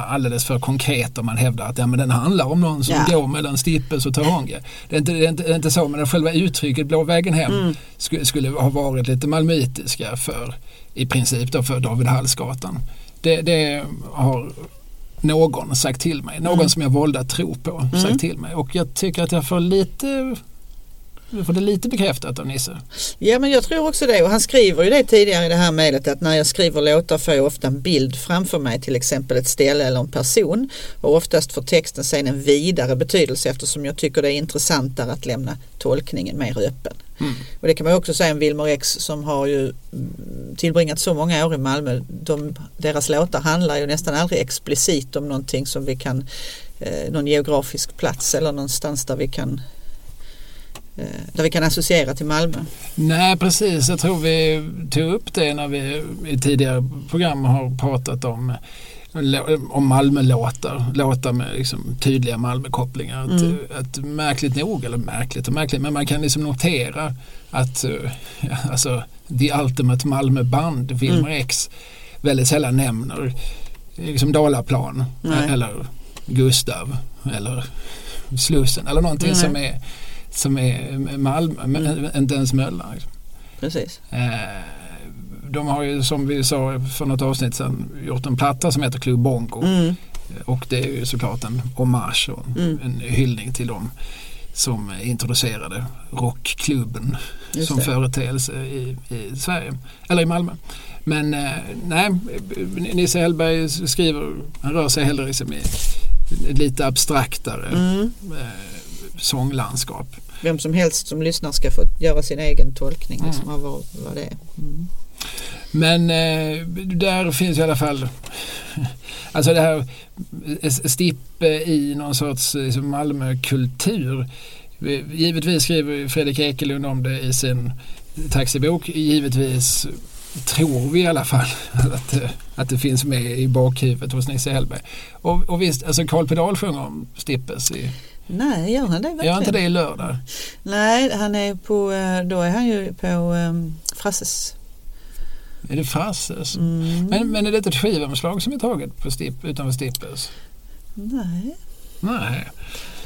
alldeles för konkret om man hävdar att ja, men den handlar om någon som ja. går mellan Stippes och Tahonge. Det är inte, det är inte, det är inte så, men själva uttrycket Blå vägen hem mm. skulle, skulle ha varit lite malmöitiska för i princip då för David Hallsgatan. Det, det har någon sagt till mig, någon mm. som jag valde att tro på mm. sagt till mig och jag tycker att jag får lite du får det lite bekräftat av Nisse. Ja men jag tror också det och han skriver ju det tidigare i det här mejlet att när jag skriver låtar får jag ofta en bild framför mig till exempel ett ställe eller en person och oftast får texten sen en vidare betydelse eftersom jag tycker det är intressantare att lämna tolkningen mer öppen. Mm. Och det kan man också säga om Wilmer X som har ju tillbringat så många år i Malmö. De, deras låtar handlar ju nästan aldrig explicit om någonting som vi kan, eh, någon geografisk plats eller någonstans där vi kan eh, där vi kan associera till Malmö. Nej precis, jag tror vi tog upp det när vi i tidigare program har pratat om om Malmölåtar, låtar med liksom tydliga Malmökopplingar. Mm. att märkligt nog, eller märkligt och märkligt, men man kan liksom notera att uh, alltså, The Ultimate Malmö-band, Wilmer mm. X, väldigt sällan nämner liksom Dalaplan Nej. eller Gustav eller Slussen eller någonting Nej. som är, som är Malmö, men Mm. inte ens Möllan. Liksom. Precis. Eh, de har ju som vi sa för något avsnitt sedan gjort en platta som heter Club Bongo. Mm. Och det är ju såklart en hommage och Mm. en hyllning till dem som introducerade rockklubben Just som det. företeelse i, i Sverige, eller i Malmö. Men eh, nej, Nisse Hellberg skriver, han rör sig hellre liksom i lite abstraktare Mm. eh, sånglandskap. Vem som helst som lyssnar ska få göra sin egen tolkning liksom, Mm. av vad, vad det är. Mm. Men eh, där finns i alla fall alltså det här eh, Stippe i någon sorts liksom, Malmökultur. Givetvis skriver Fredrik Ekelund om det i sin taxibok. Givetvis tror vi i alla fall att, att det finns med i bakhuvudet hos Nisse Hellberg. Och, och visst, alltså Carl Pedal sjunger om Stippes. I, Nej, gör han det verkligen? gör inte det i lördag? Nej, han är på, eh, då är han ju på um, Frasses. Är det Frasses? Mm. Men, men är det ett skivomslag som är taget på Stipp, utanför Stippes? Nej. Nej,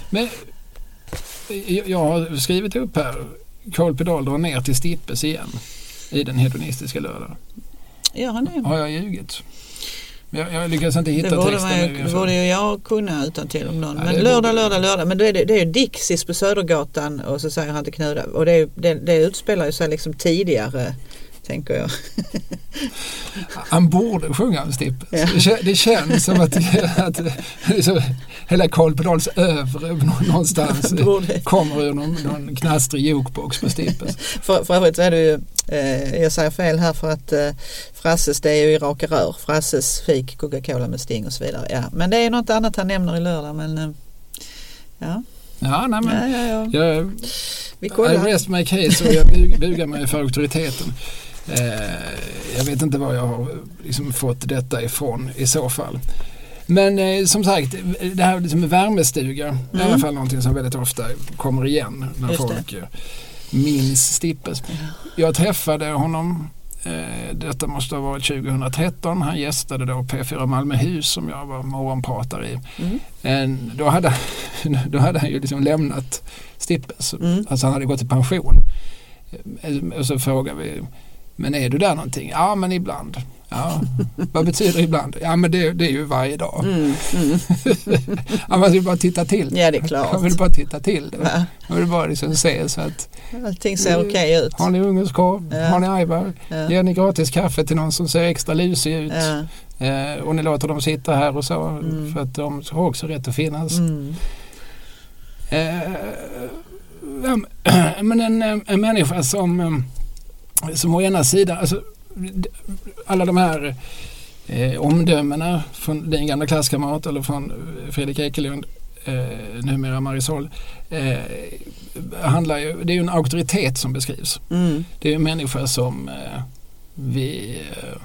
men jag, jag har skrivit upp här. Carl Pedal drar ner till Stippes igen i den hedonistiska lördagen. Gör han det? Har jag ljugit? Jag, jag lyckas inte Det hitta borde, texten man, nu. inför- borde ju jag kunna utan till om någon. Ja, Men det lördag, lördag, lördag. Men då är det, det är ju Dixis på Södergatan och så säger han till Knuda. Och det, är, det, det utspelar ju sig liksom tidigare tänker jag. Han borde sjunga om Stippes. Ja. Det, kän- det känns som att, att hela Carl Pedals övre nå- någonstans kommer ur någon, någon knastrig jukebox på Stippes. För, för övrigt så är det ju, eh, jag säger fel här för att eh, Frasses det är ju i raka rör. Frasses fik, Coca-Cola med Sting och så vidare. Ja. Men det är något annat han nämner i lördag. Men eh, ja, Ja, nej, men ja, ja, ja. jag, vi I kollar. rest my case och jag bug, bugar mig för auktoriteten. Eh, jag vet inte var jag har liksom fått detta ifrån i så fall. Men eh, som sagt, det här liksom med värmestuga är i alla Mm. fall någonting som väldigt ofta kommer igen när Just det. folk eh, minns Stippes. Jag träffade honom, eh, detta måste ha varit 2013, han gästade då P4 Malmöhus som jag var morgonpratare i. Mm. En, då, hade, då hade han ju liksom lämnat Stippes, Mm. alltså han hade gått i pension. Eh, Och så frågar vi, men är du där någonting? Ja men ibland. Ja, vad betyder ibland? Ja men det, det är ju varje dag. Mm, mm. Ja, man vill bara titta till. Ja det är klart. Man vill bara titta till det. Man vill bara liksom se så att Allting ser okej ut. har ni ungdomskorv? Ja. Har ni ajvar? Ja. Ger ni gratis kaffe till någon som ser extra lusig ut? Ja. Eh, och ni låter dem sitta här och så Mm. för att de har också rätt att finnas. Mm. Eh, men en, en människa som, eh, som å ena sidan, alltså, alla de här eh, omdömena från din gamla klasskamrat eller från eh, Fredrik Ekelund, eh, numera Marisol, eh, handlar ju, det är ju en auktoritet som beskrivs. Mm. Det är ju en människa som eh, vi, eh,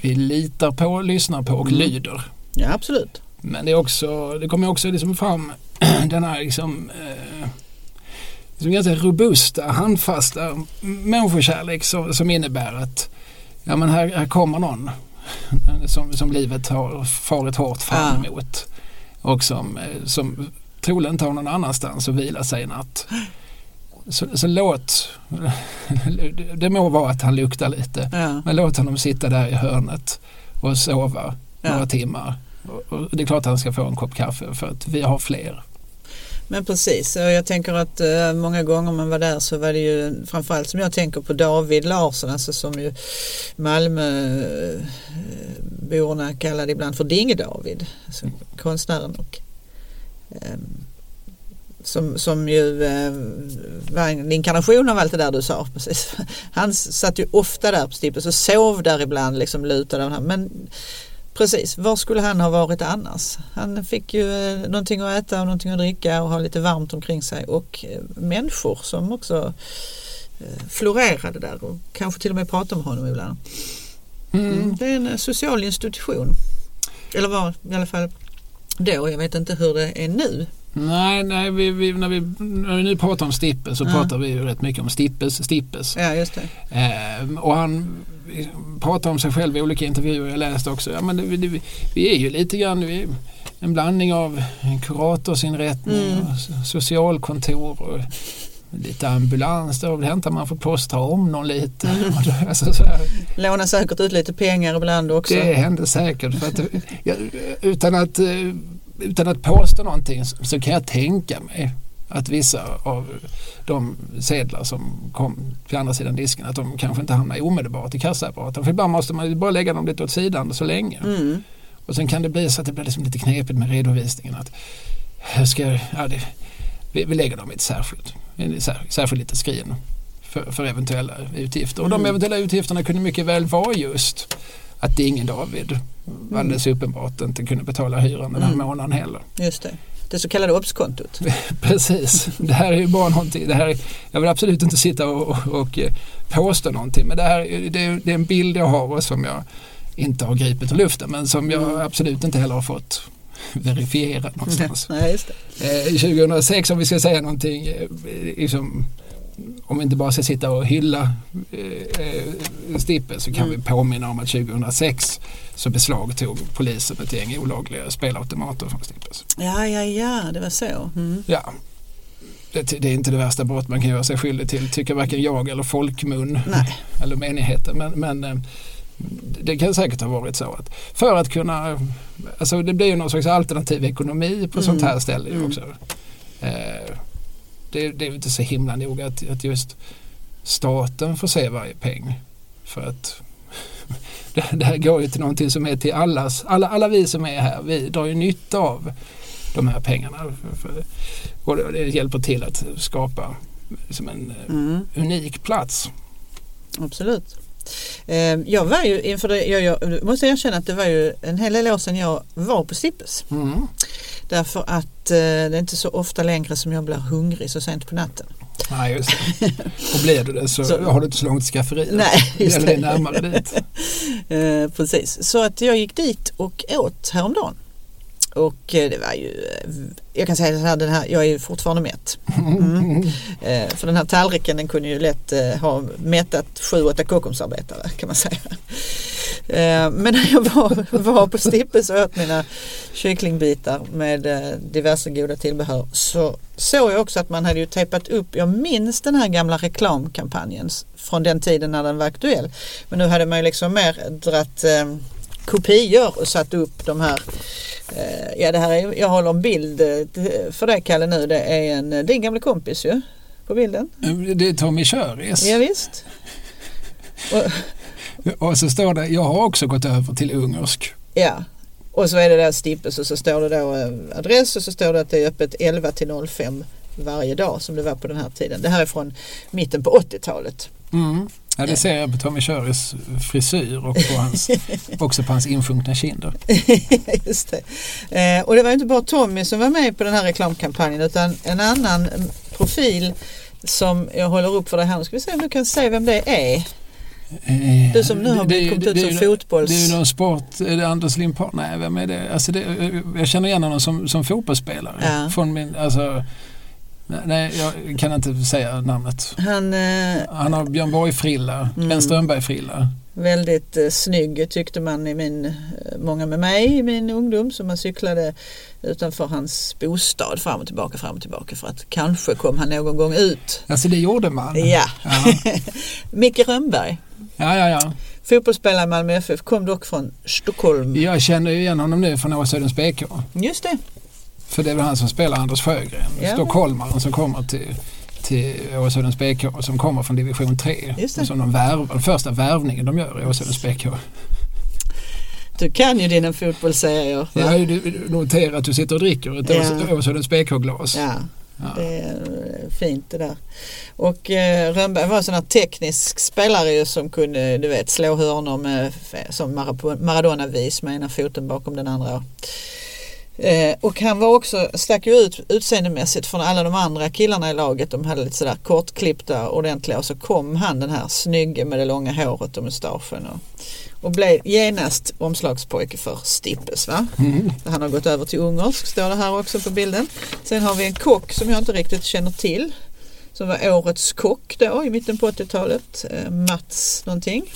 vi litar på, lyssnar på och Mm. lyder. Ja absolut. Men det, är också, det kommer också liksom fram den här liksom, eh, liksom ganska robusta, handfasta människokärlek som, som innebär att ja, men här, här kommer någon som, som livet har farit hårt fram Ja. emot och som, eh, som troligen inte har någon annanstans att vila sig i natt. Så, så låt, det må vara att han luktar lite, Ja. men låt honom sitta där i hörnet och sova Ja. några timmar. Och- och Det är klart att han ska få en kopp kaffe för att vi har fler. Men precis, och jag tänker att eh, många gånger man var där så var det ju framförallt som jag tänker på David Larsson, alltså som ju Malmöborna kallade ibland för Dinge-David, alltså konstnären och ehm, som, som ju eh, var en inkarnation av allt det där du sa. Precis. Han satt ju ofta där på Stippes och sov där ibland, liksom lutad av han. Men Precis, var skulle han ha varit annars? Han fick ju eh, någonting att äta och någonting att dricka och ha lite varmt omkring sig och eh, människor som också eh, florerade där och kanske till och med pratade med honom ibland. Mm. Det är en social institution. Eller var i alla fall då, jag vet inte hur det är nu. Nej, nej vi, vi, när, vi, när vi nu pratar om Stippes så Ja. pratar vi ju rätt mycket om Stippes, Stippes. Ja, just det. Eh, och han pratar om sig själv i olika intervjuer jag läste också. Ja, men det, det, vi är ju lite grann vi en blandning av kuratorsinrättning Mm. och socialkontor och lite ambulans. Då hämtar man för posta om någon lite. Mm. Alltså, så här, Lånar säkert ut lite pengar ibland också. det hände säkert. För att, utan, att, eh, utan att påstå någonting så, kan jag tänka mig att vissa av de sedlar som kom till andra sidan disken att de kanske inte hamnar omedelbart i kassaapparaten. För ibland måste man bara lägga dem lite åt sidan så länge. Mm. Och sen kan det bli så att det blir liksom lite knepigt med redovisningen. Att ska ja, det, vi, vi lägger dem i ett särskilt, särskilt litet skrin för, för eventuella utgifter. Och de Mm. eventuella utgifterna kunde mycket väl vara just att Ingen David alldeles uppenbart inte kunde betala hyran den här Mm. månaden heller. Just det. Det så kallade obskontot. Precis, det här är ju bara någonting. Det här, är- jag vill absolut inte sitta och, och, och eh, påstå någonting men det, här, är- det, är- det är en bild jag har och som jag inte har gripit ur luften men som jag Mm. absolut inte heller har fått verifierad någonstans. Nej, just det. Eh, 2006 om vi ska säga någonting, eh, liksom, om vi inte bara ska sitta och hylla eh, eh, Stippe så kan Mm. vi påminna om att 2006 så beslagtog polisen ett gäng olagliga spelautomater från Stippes. Ja, ja, ja, det var så. Mm. Ja. Det, det är inte det värsta brott man kan göra sig skyldig till, tycker varken jag eller folkmun Nej. eller menigheten. Men, men eh, det kan säkert ha varit så att för att kunna, alltså det blir ju någon slags alternativ ekonomi på Mm. sånt här ställe Mm. också. Eh, det, det är inte så himla noga att, att just staten får se varje peng. För att det, här går ju till någonting som är till allas, alla, alla vi som är här, vi drar ju nytta av de här pengarna. Och det, hjälper till att skapa som en eh, Mm. unik plats. Absolut. Eh, Jag var ju inför det, jag, jag måste erkänna att det var ju en hel del år sedan jag var på Stippes. Mm. Därför att eh, det är inte så ofta längre som jag blir hungrig så sent på natten. Nej, just det. Och blir du det så, Så- har du inte så långt till skafferiet. Nej, det just gäller det. dig närmare dit. Eh, precis, så att jag gick dit och åt häromdagen. Och eh, det var ju, eh, jag kan säga så här, den här jag är ju fortfarande mätt. Mm. Eh, för den här tallriken den kunde ju lätt eh, ha mättat 7-8 Kockumsarbetare kan man säga. Eh, men när jag var, var på Stippes och åt mina kycklingbitar med eh, diverse goda tillbehör så såg jag också att man hade ju tejpat upp, jag minns den här gamla reklamkampanjen från den tiden när den var aktuell. Men nu hade man ju liksom mer dratt kopior och satt upp de här eh, Ja det här är, jag håller en bild eh, för dig Kalle nu. Det är en, eh, din gamla kompis ju på bilden. Det är Tommy Köris. Ja, visst. Och, Och så står det, jag har också gått över till ungersk. ja. Och så är det där Stippes och så står det då adress och så står det att det är öppet 11 till 05 varje dag som det var på den här tiden. Det här är från mitten på 80-talet. Mm. Ja, det ser jag på Tommy Köris frisyr och på hans, också på hans insjunkna kinder. Just det. Eh, och det var inte bara Tommy som var med på den här reklamkampanjen utan en annan profil som jag håller upp för dig här. Nu ska vi se om du kan se vem det är. Eh, Du som nu har det- det kommit ut det är som ju- fotbolls... Det är ju någon sport, är det Anders Limpar? Nej, vem är det? Alltså det jag känner igen honom som, som fotbollsspelare. Ja. Från min, alltså, nej, jag kan inte säga namnet. Han eh, Han har Björn Borg-frilla, Mm. Ben Strömberg-frilla. väldigt eh, snygg tyckte man i min, eh, många med mig i min ungdom som man cyklade utanför hans bostad fram och tillbaka, fram och tillbaka för att kanske kom han någon gång ut. Alltså det gjorde man. Ja, Ja, Micke Rönnberg, ja, ja. ja. fotbollsspelare i Malmö FF, kom dock från Stockholm. Jag känner ju igen honom nu från Åsödens BK. Just det, För det är väl han som spelar Anders Sjögren, Ja. stockholmaren som kommer till, till Åsödens BK som kommer från division 3. Just det. Och som de värv, den första värvningen de gör i Åsödens BK. du kan ju dina fotbollsserier. Jag har ju noterat att du sitter och dricker ett Ja. Ås- Åsödens BK-glas. Ja, Ja. det är eh, fint det där. Och eh, Rönnberg var en sån här teknisk spelare ju som kunde du vet slå hörnor med, som Mara- Maradona-vis med ena foten bakom den andra. Eh, och han var också, stack ju ut utseendemässigt från alla de andra killarna i laget. De hade lite sådär kortklippta ordentliga och så kom han den här snygge med det långa håret och mustaschen och, och blev genast omslagspojke för Stippes. Va? Mm. Han har gått över till ungersk, står det här också på bilden. Sen har vi en kock som jag inte riktigt känner till. Som var årets kock då i mitten på 80-talet. Eh, Mats någonting.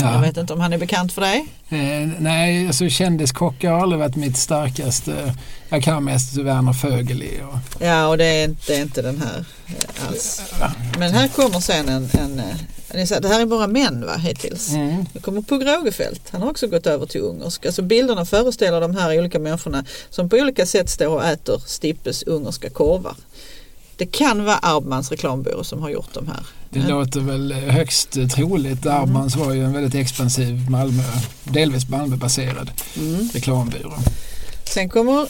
Jag Ja. vet inte om han är bekant för dig. Eh, nej, alltså kändiskockar har aldrig varit mitt starkaste. Jag kan mest Werner Fögeli. Och, Ja och det är inte, det är inte den här eh, alls. Men här kommer sen en, en eh, det här- är bara män va hittills. mm. Kommer Pugh Rogefeldt. Han har också gått över till ungersk. Alltså bilderna föreställer de här olika människorna som på olika sätt står och äter Stippes ungerska korvar. Det kan vara Arbmans reklambyrå som har gjort de här. Det låter väl högst troligt. Mm. Armans var ju en väldigt expansiv Malmö, delvis Malmöbaserad Mm. reklambyrå. Sen kommer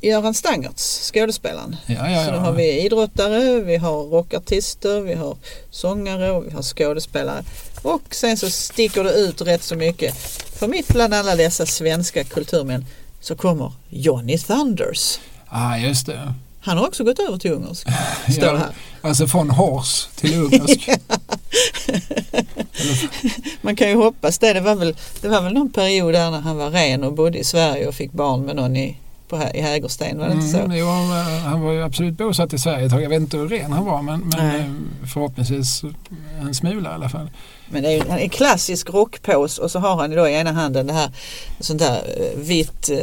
Göran Stangertz, skådespelaren. Ja, ja, Så då ja. har vi idrottare, vi har rockartister, vi har sångare och vi har skådespelare. Och sen så sticker det ut rätt så mycket. För mitt bland alla dessa svenska kulturmän så kommer Johnny Thunders. ah, just det. Han har också gått över till ungersk. Står Ja, det här. Alltså från Hors till ungersk. Man kan ju hoppas det. Det var, väl, det var väl någon period där när han var ren och bodde i Sverige och fick barn med någon i, på, i Hägersten. Var det inte så? Mm, jo, han var ju absolut bosatt i Sverige ett tag. Jag vet inte hur ren han var men, men eh, förhoppningsvis en smula i alla fall. Men det är en klassisk rockpose och så har han då i ena handen det här sånt där eh, vitt eh,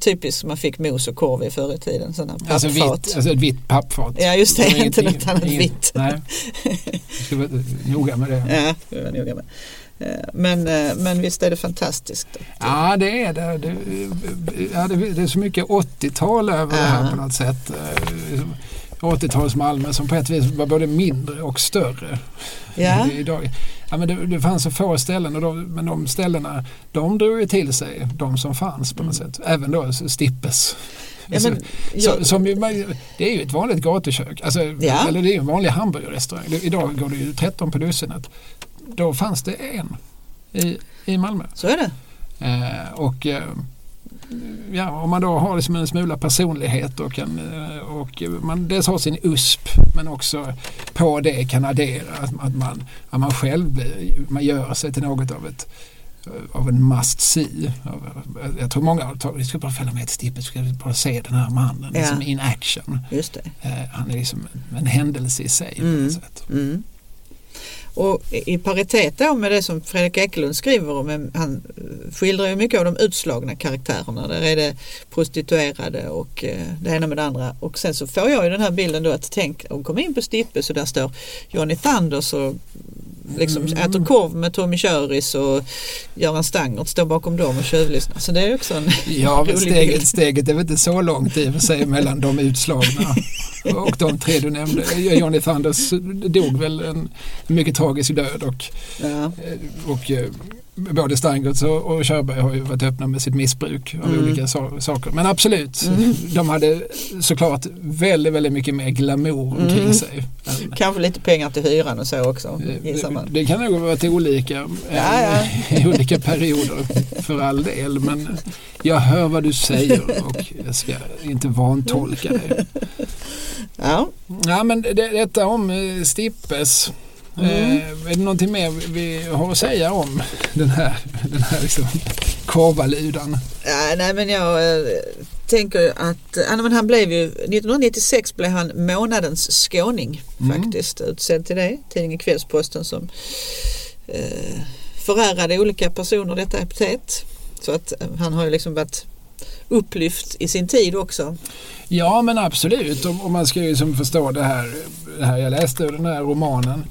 typiskt som man fick mos och korv i förr i tiden. Sådana pappfat. Alltså, vitt, alltså ett vitt pappfat. Ja, just det, var inte något annat vitt. Nej, jag ska vara noga med det. Ja, det var noga med. Eh, Men, eh, men visst är det fantastiskt. Ja, det är det. Det, ja, det, det är så mycket 80-tal över det här Ja. på något sätt. Eh, 80-tals Malmö som på ett vis var både mindre och större. Ja, Idag. Ja, men det, det fanns så få ställen och de, men de ställena de drog ju till sig de som fanns på något sätt. Även då Stippes. ja men, jag, som ju, det är ju ett vanligt gatukök. Alltså, Ja. Eller det är ju en vanlig hamburgerrestaurang. Idag går det ju 13 på dussinet. Då fanns det en i, i Malmö. så är det. Eh, och eh, ja, om man då har liksom en smula personlighet och, kan, eh, och man dels har sin USP men också på det kan addera att, att, man, att man själv blir, man gör sig till något av ett av en must see. Jag tror många tagit, vi ska bara följa med till Stippe, vi ska bara se den här mannen Ja. liksom in action. Just det. Eh, Han är liksom en, händelse i sig. På Mm. något sätt. Mm. Och i paritet då med det som Fredrik Ekelund skriver om, han eh, skildrar ju mycket av de utslagna karaktärerna. Där är det prostituerade och eh, det ena med det andra. Och sen så får jag ju den här bilden då att tänk, hon kom in på Stippe så där står Johnny Thunders och liksom Mm. äter korv med Tommy Köris och Göran Stangert står bakom dem och tjuvlyssnar. Så det är också en Ja, rolig steget, bild. steget är väl inte så långt i och för sig mellan de utslagna och de tre du nämnde. Johnny Thunders dog väl en mycket tragisk död och, Ja. och eh, både Steingertz och, och Körberg har ju varit öppna med sitt missbruk av Mm. olika so- saker. Men absolut, Mm. de hade såklart väldigt, väldigt mycket mer glamour omkring Mm. sig. än- Kanske lite pengar till hyran och så också gissar det, man. det kan nog ha varit olika eh, Ja, ja. i olika perioder för all del. Men jag hör vad du säger och jag ska inte vantolka det. Ja. Ja, men det, detta om eh, Stippes. Mm. Eh, är det någonting mer vi har att säga om den här, den här liksom korvaludan? Ja, nej men jag eh, tänker att ja, men han blev ju 1996 blev han månadens skåning Mm. faktiskt utsedd till det. Tidningen Kvällsposten som eh, förärade olika personer detta epitet. Så att eh, han har ju liksom varit upplyft i sin tid också. Ja men absolut och, man ska ju som förstå det här, det här jag läste ur den här romanen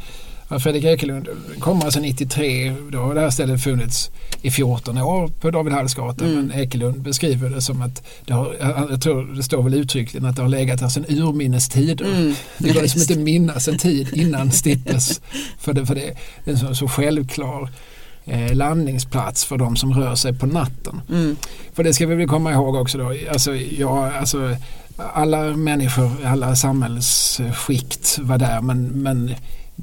Fredrik Ekelund kommer alltså 93, då har det här stället funnits i 14 år på David Hallsgatan Mm. men Ekelund beskriver det som att det har, jag tror det står väl uttryckligen att det har legat här sedan urminnes tider. Mm. Det går liksom inte minnas en tid innan Stippes för det, för det är en så, så självklar eh, landningsplats för de som rör sig på natten. Mm. För det ska vi väl komma ihåg också då. Alltså, ja, alltså, alla människor, alla samhällsskikt var där men, men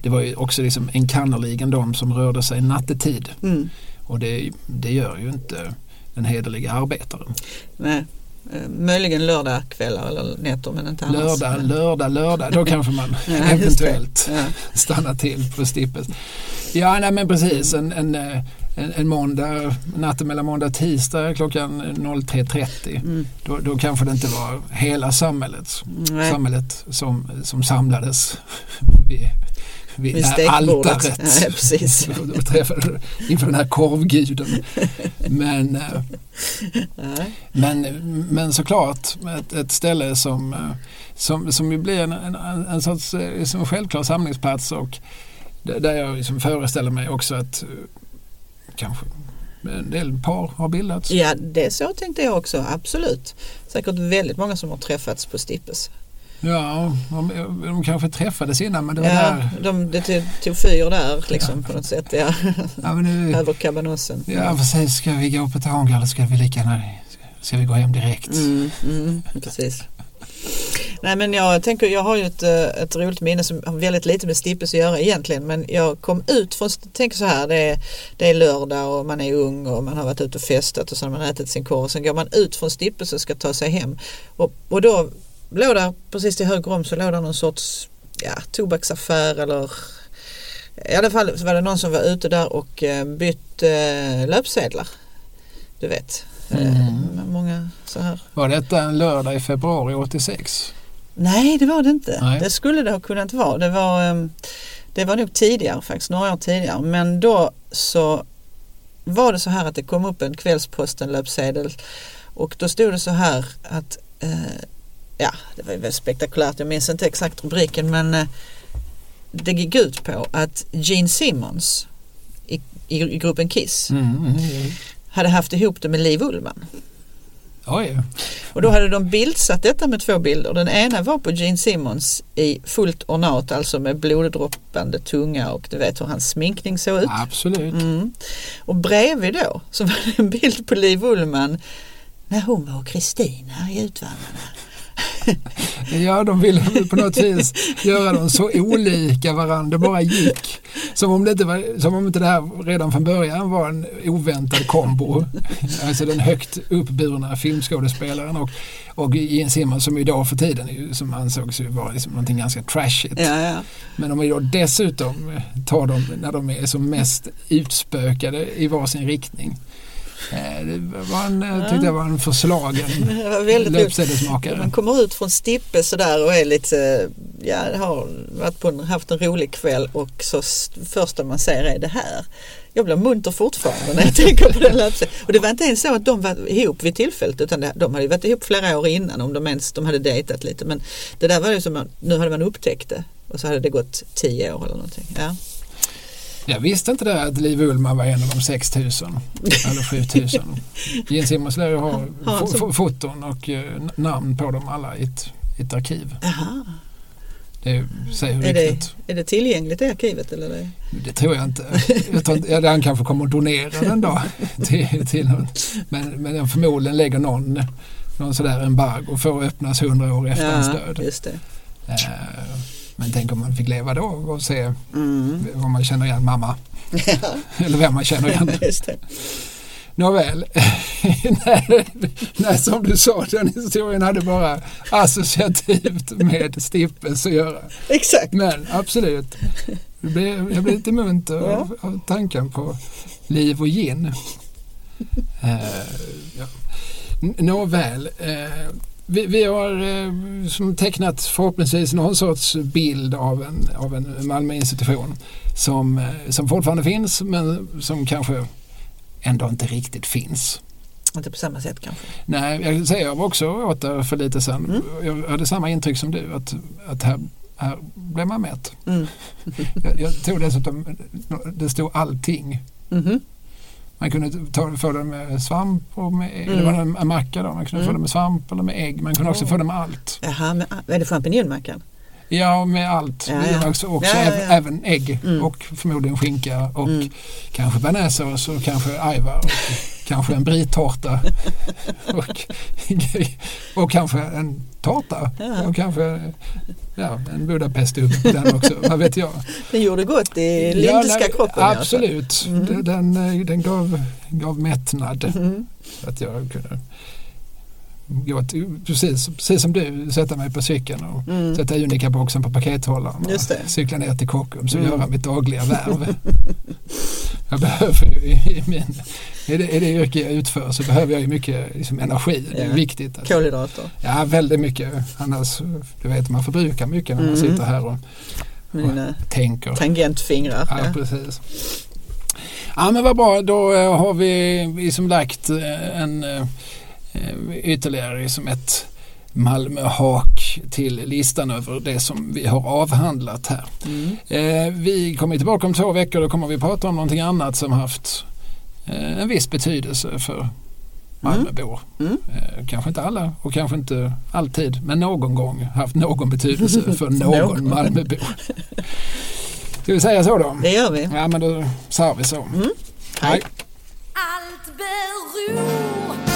det var ju också liksom enkannerligen de som rörde sig nattetid. Mm. Och det, det gör ju inte den hederliga arbetaren. Nej. Eh, möjligen lördagkvällar eller nätter men inte annars. Lördag, lördag, lördag. Då kanske man Ja, eventuellt Ja. stannar till på Stippes. Ja, nej, men precis. En, en, eh, en, en måndag, natten mellan måndag och tisdag klockan 03.30. Mm. Då, då kanske det inte var hela samhället, Nej. samhället som, som samlades vid, vid, Vid altaret. Ja, precis. och träffade inför den här korvguden. Men, eh, men, men såklart ett, ett ställe som, eh, som, som ju blir en, en, en sorts eh, som självklar samlingsplats och där jag liksom föreställer mig också att kanske en del par har bildats. Ja, det så tänkte jag också, absolut. Säkert väldigt många som har träffats på Stippes. Ja, de, de kanske träffades innan men det var Ja, där. de, det tog, tog fyr där liksom på något sätt, ja. Ja, nu, Över kabanossen. ja precis, ska vi gå på tåg eller ska vi lika gärna ska vi gå hem direkt? Mm, mm, precis. Nej men jag tänker, jag har ju ett, eh, ett roligt minne som har väldigt lite med Stippes att göra egentligen men jag kom ut från, tänker så här, det är, det är lördag och man är ung och man har varit ute och festat och så har man ätit sin korv och sen går man ut från Stippes och ska ta sig hem och, och då låg där precis till höger om så låg där någon sorts ja, tobaksaffär eller i alla fall så var det någon som var ute där och eh, bytte eh, löpsedlar. Du vet. Eh, Mm. Många så här Var detta en lördag i februari 86? Nej, det var det inte. Nej. Det skulle det ha kunnat vara. Det var, ehm, det var nog tidigare faktiskt, några år tidigare. Men då så var det så här att det kom upp en Kvällsposten-löpsedel och då stod det så här att, eh, ja det var väldigt spektakulärt, jag minns inte exakt rubriken men eh, det gick ut på att Gene Simmons i, i, i gruppen Kiss Mm, mm, mm. hade haft ihop det med Liv Ullmann. Oj, Och då hade de bildsatt detta med två bilder. Den ena var på Gene Simmons i fullt ornat, alltså med bloddroppande tunga och du vet hur hans sminkning såg ut. absolut. Mm. Och bredvid då så var det en bild på Liv Ullmann när hon var Kristina i Utvandrarna. Ja, de ville på något vis göra dem så olika varandra det bara gick. Som om, det inte var, som om inte det här redan från början var en oväntad kombo. Alltså den högt uppburna filmskådespelaren och, och Gene Simmons som idag för tiden som ansågs vara liksom någonting ganska trashigt. Ja, ja. Men om vi då dessutom tar dem när de är som mest utspökade i varsin riktning. Eh, Det var en, eh, tyckte jag var en förslagen löpsedelsmakare. Man kommer ut från Stippe sådär och är lite, ja har varit på en, haft en rolig kväll och så första man ser är det här. Jag blir munter fortfarande när jag tänker på den löpsedeln. Och det var inte ens så att de var ihop vid tillfället utan det, de hade varit ihop flera år innan om de ens de hade dejtat lite. Men det där var ju som att nu hade man upptäckt det och så hade det gått tio år eller någonting. Ja. Jag visste inte det att Liv Ullmann var en av de 6000 eller 7000. Jens lär ju ha Ja, fo- foton och eh, namn på dem alla i ett, ett arkiv. Jaha. Det säger Är, det, är det tillgängligt i arkivet? Eller det? Tror jag inte. Inte ja, han kanske kommer att donera den då. Till, till någon. Men, men förmodligen lägger någon, någon sådär embargo för att öppnas hundra år efter hans död. just det. Eh, Men tänk om man fick leva då och se Mm. om man känner igen mamma. Eller vem man känner igen. just det. Nåväl, nej, nej, som du sa, den historien hade bara associativt med Stippes att göra. Exakt. Men absolut, jag blev, jag blev lite munter av, av tanken på liv och gin. Eh, ja. Nåväl, eh, vi, vi har eh, som tecknat förhoppningsvis någon sorts bild av en, av en Malmöinstitution som, eh, som fortfarande finns men som kanske ändå inte riktigt finns. Inte på samma sätt kanske. Nej, jag säga jag var också åt där för lite sedan. Mm. Jag hade samma intryck som du att, att här, här blev man mätt. Mm. Jag, jag tog dessutom, det stod allting. Mhm. Man kunde ta, få den med svamp och med, Mm. det var en, en macka då. Man kunde Mm. få den med svamp eller med ägg. Man kunde också Oh. få den med allt. Jaha, men ah, är det champinjonmackan? Ja, med allt. Ja, ja. Också, också Ja, även, ägg Mm. och förmodligen skinka och Mm. kanske bearnaisesås och kanske ajvar. Och kanske en brittårta. och, och kanske en tårta. Och kanske ja, en budapestugn den också. Vad vet jag. Den gjorde gott i lindiska kroppen. Absolut. Mm. Den, den, den gav, gav mättnad. Mm. Att jag kunde gå till, precis, precis som du, sätta mig på cykeln och Mm. sätta Unica-boxen på pakethållaren och cykla ner till Kockums och Mm. göra mitt dagliga värv. jag behöver ju i, min, i, det, i det yrke jag utför så behöver jag ju mycket liksom, energi. Det är Ja. viktigt. Att, Kolhydrater. ja, väldigt mycket. Annars, du vet, man förbrukar mycket när man Mm. sitter här och Med dina tänker. tangentfingrar. Ja, Ja. precis. Ja men vad bra, då eh, har vi liksom lagt eh, en eh, eh, ytterligare som ett Malmöhak till listan över det som vi har avhandlat här. Mm. Eh, vi kommer tillbaka om två veckor, då kommer vi prata om någonting annat som haft eh, en viss betydelse för Malmöbor. Mm. Eh, kanske inte alla och kanske inte alltid, men någon gång haft någon betydelse för någon. Malmöbo. Ska vi säga så då? Det gör vi. Ja men då sa vi så. Mm. Hej. Allt beror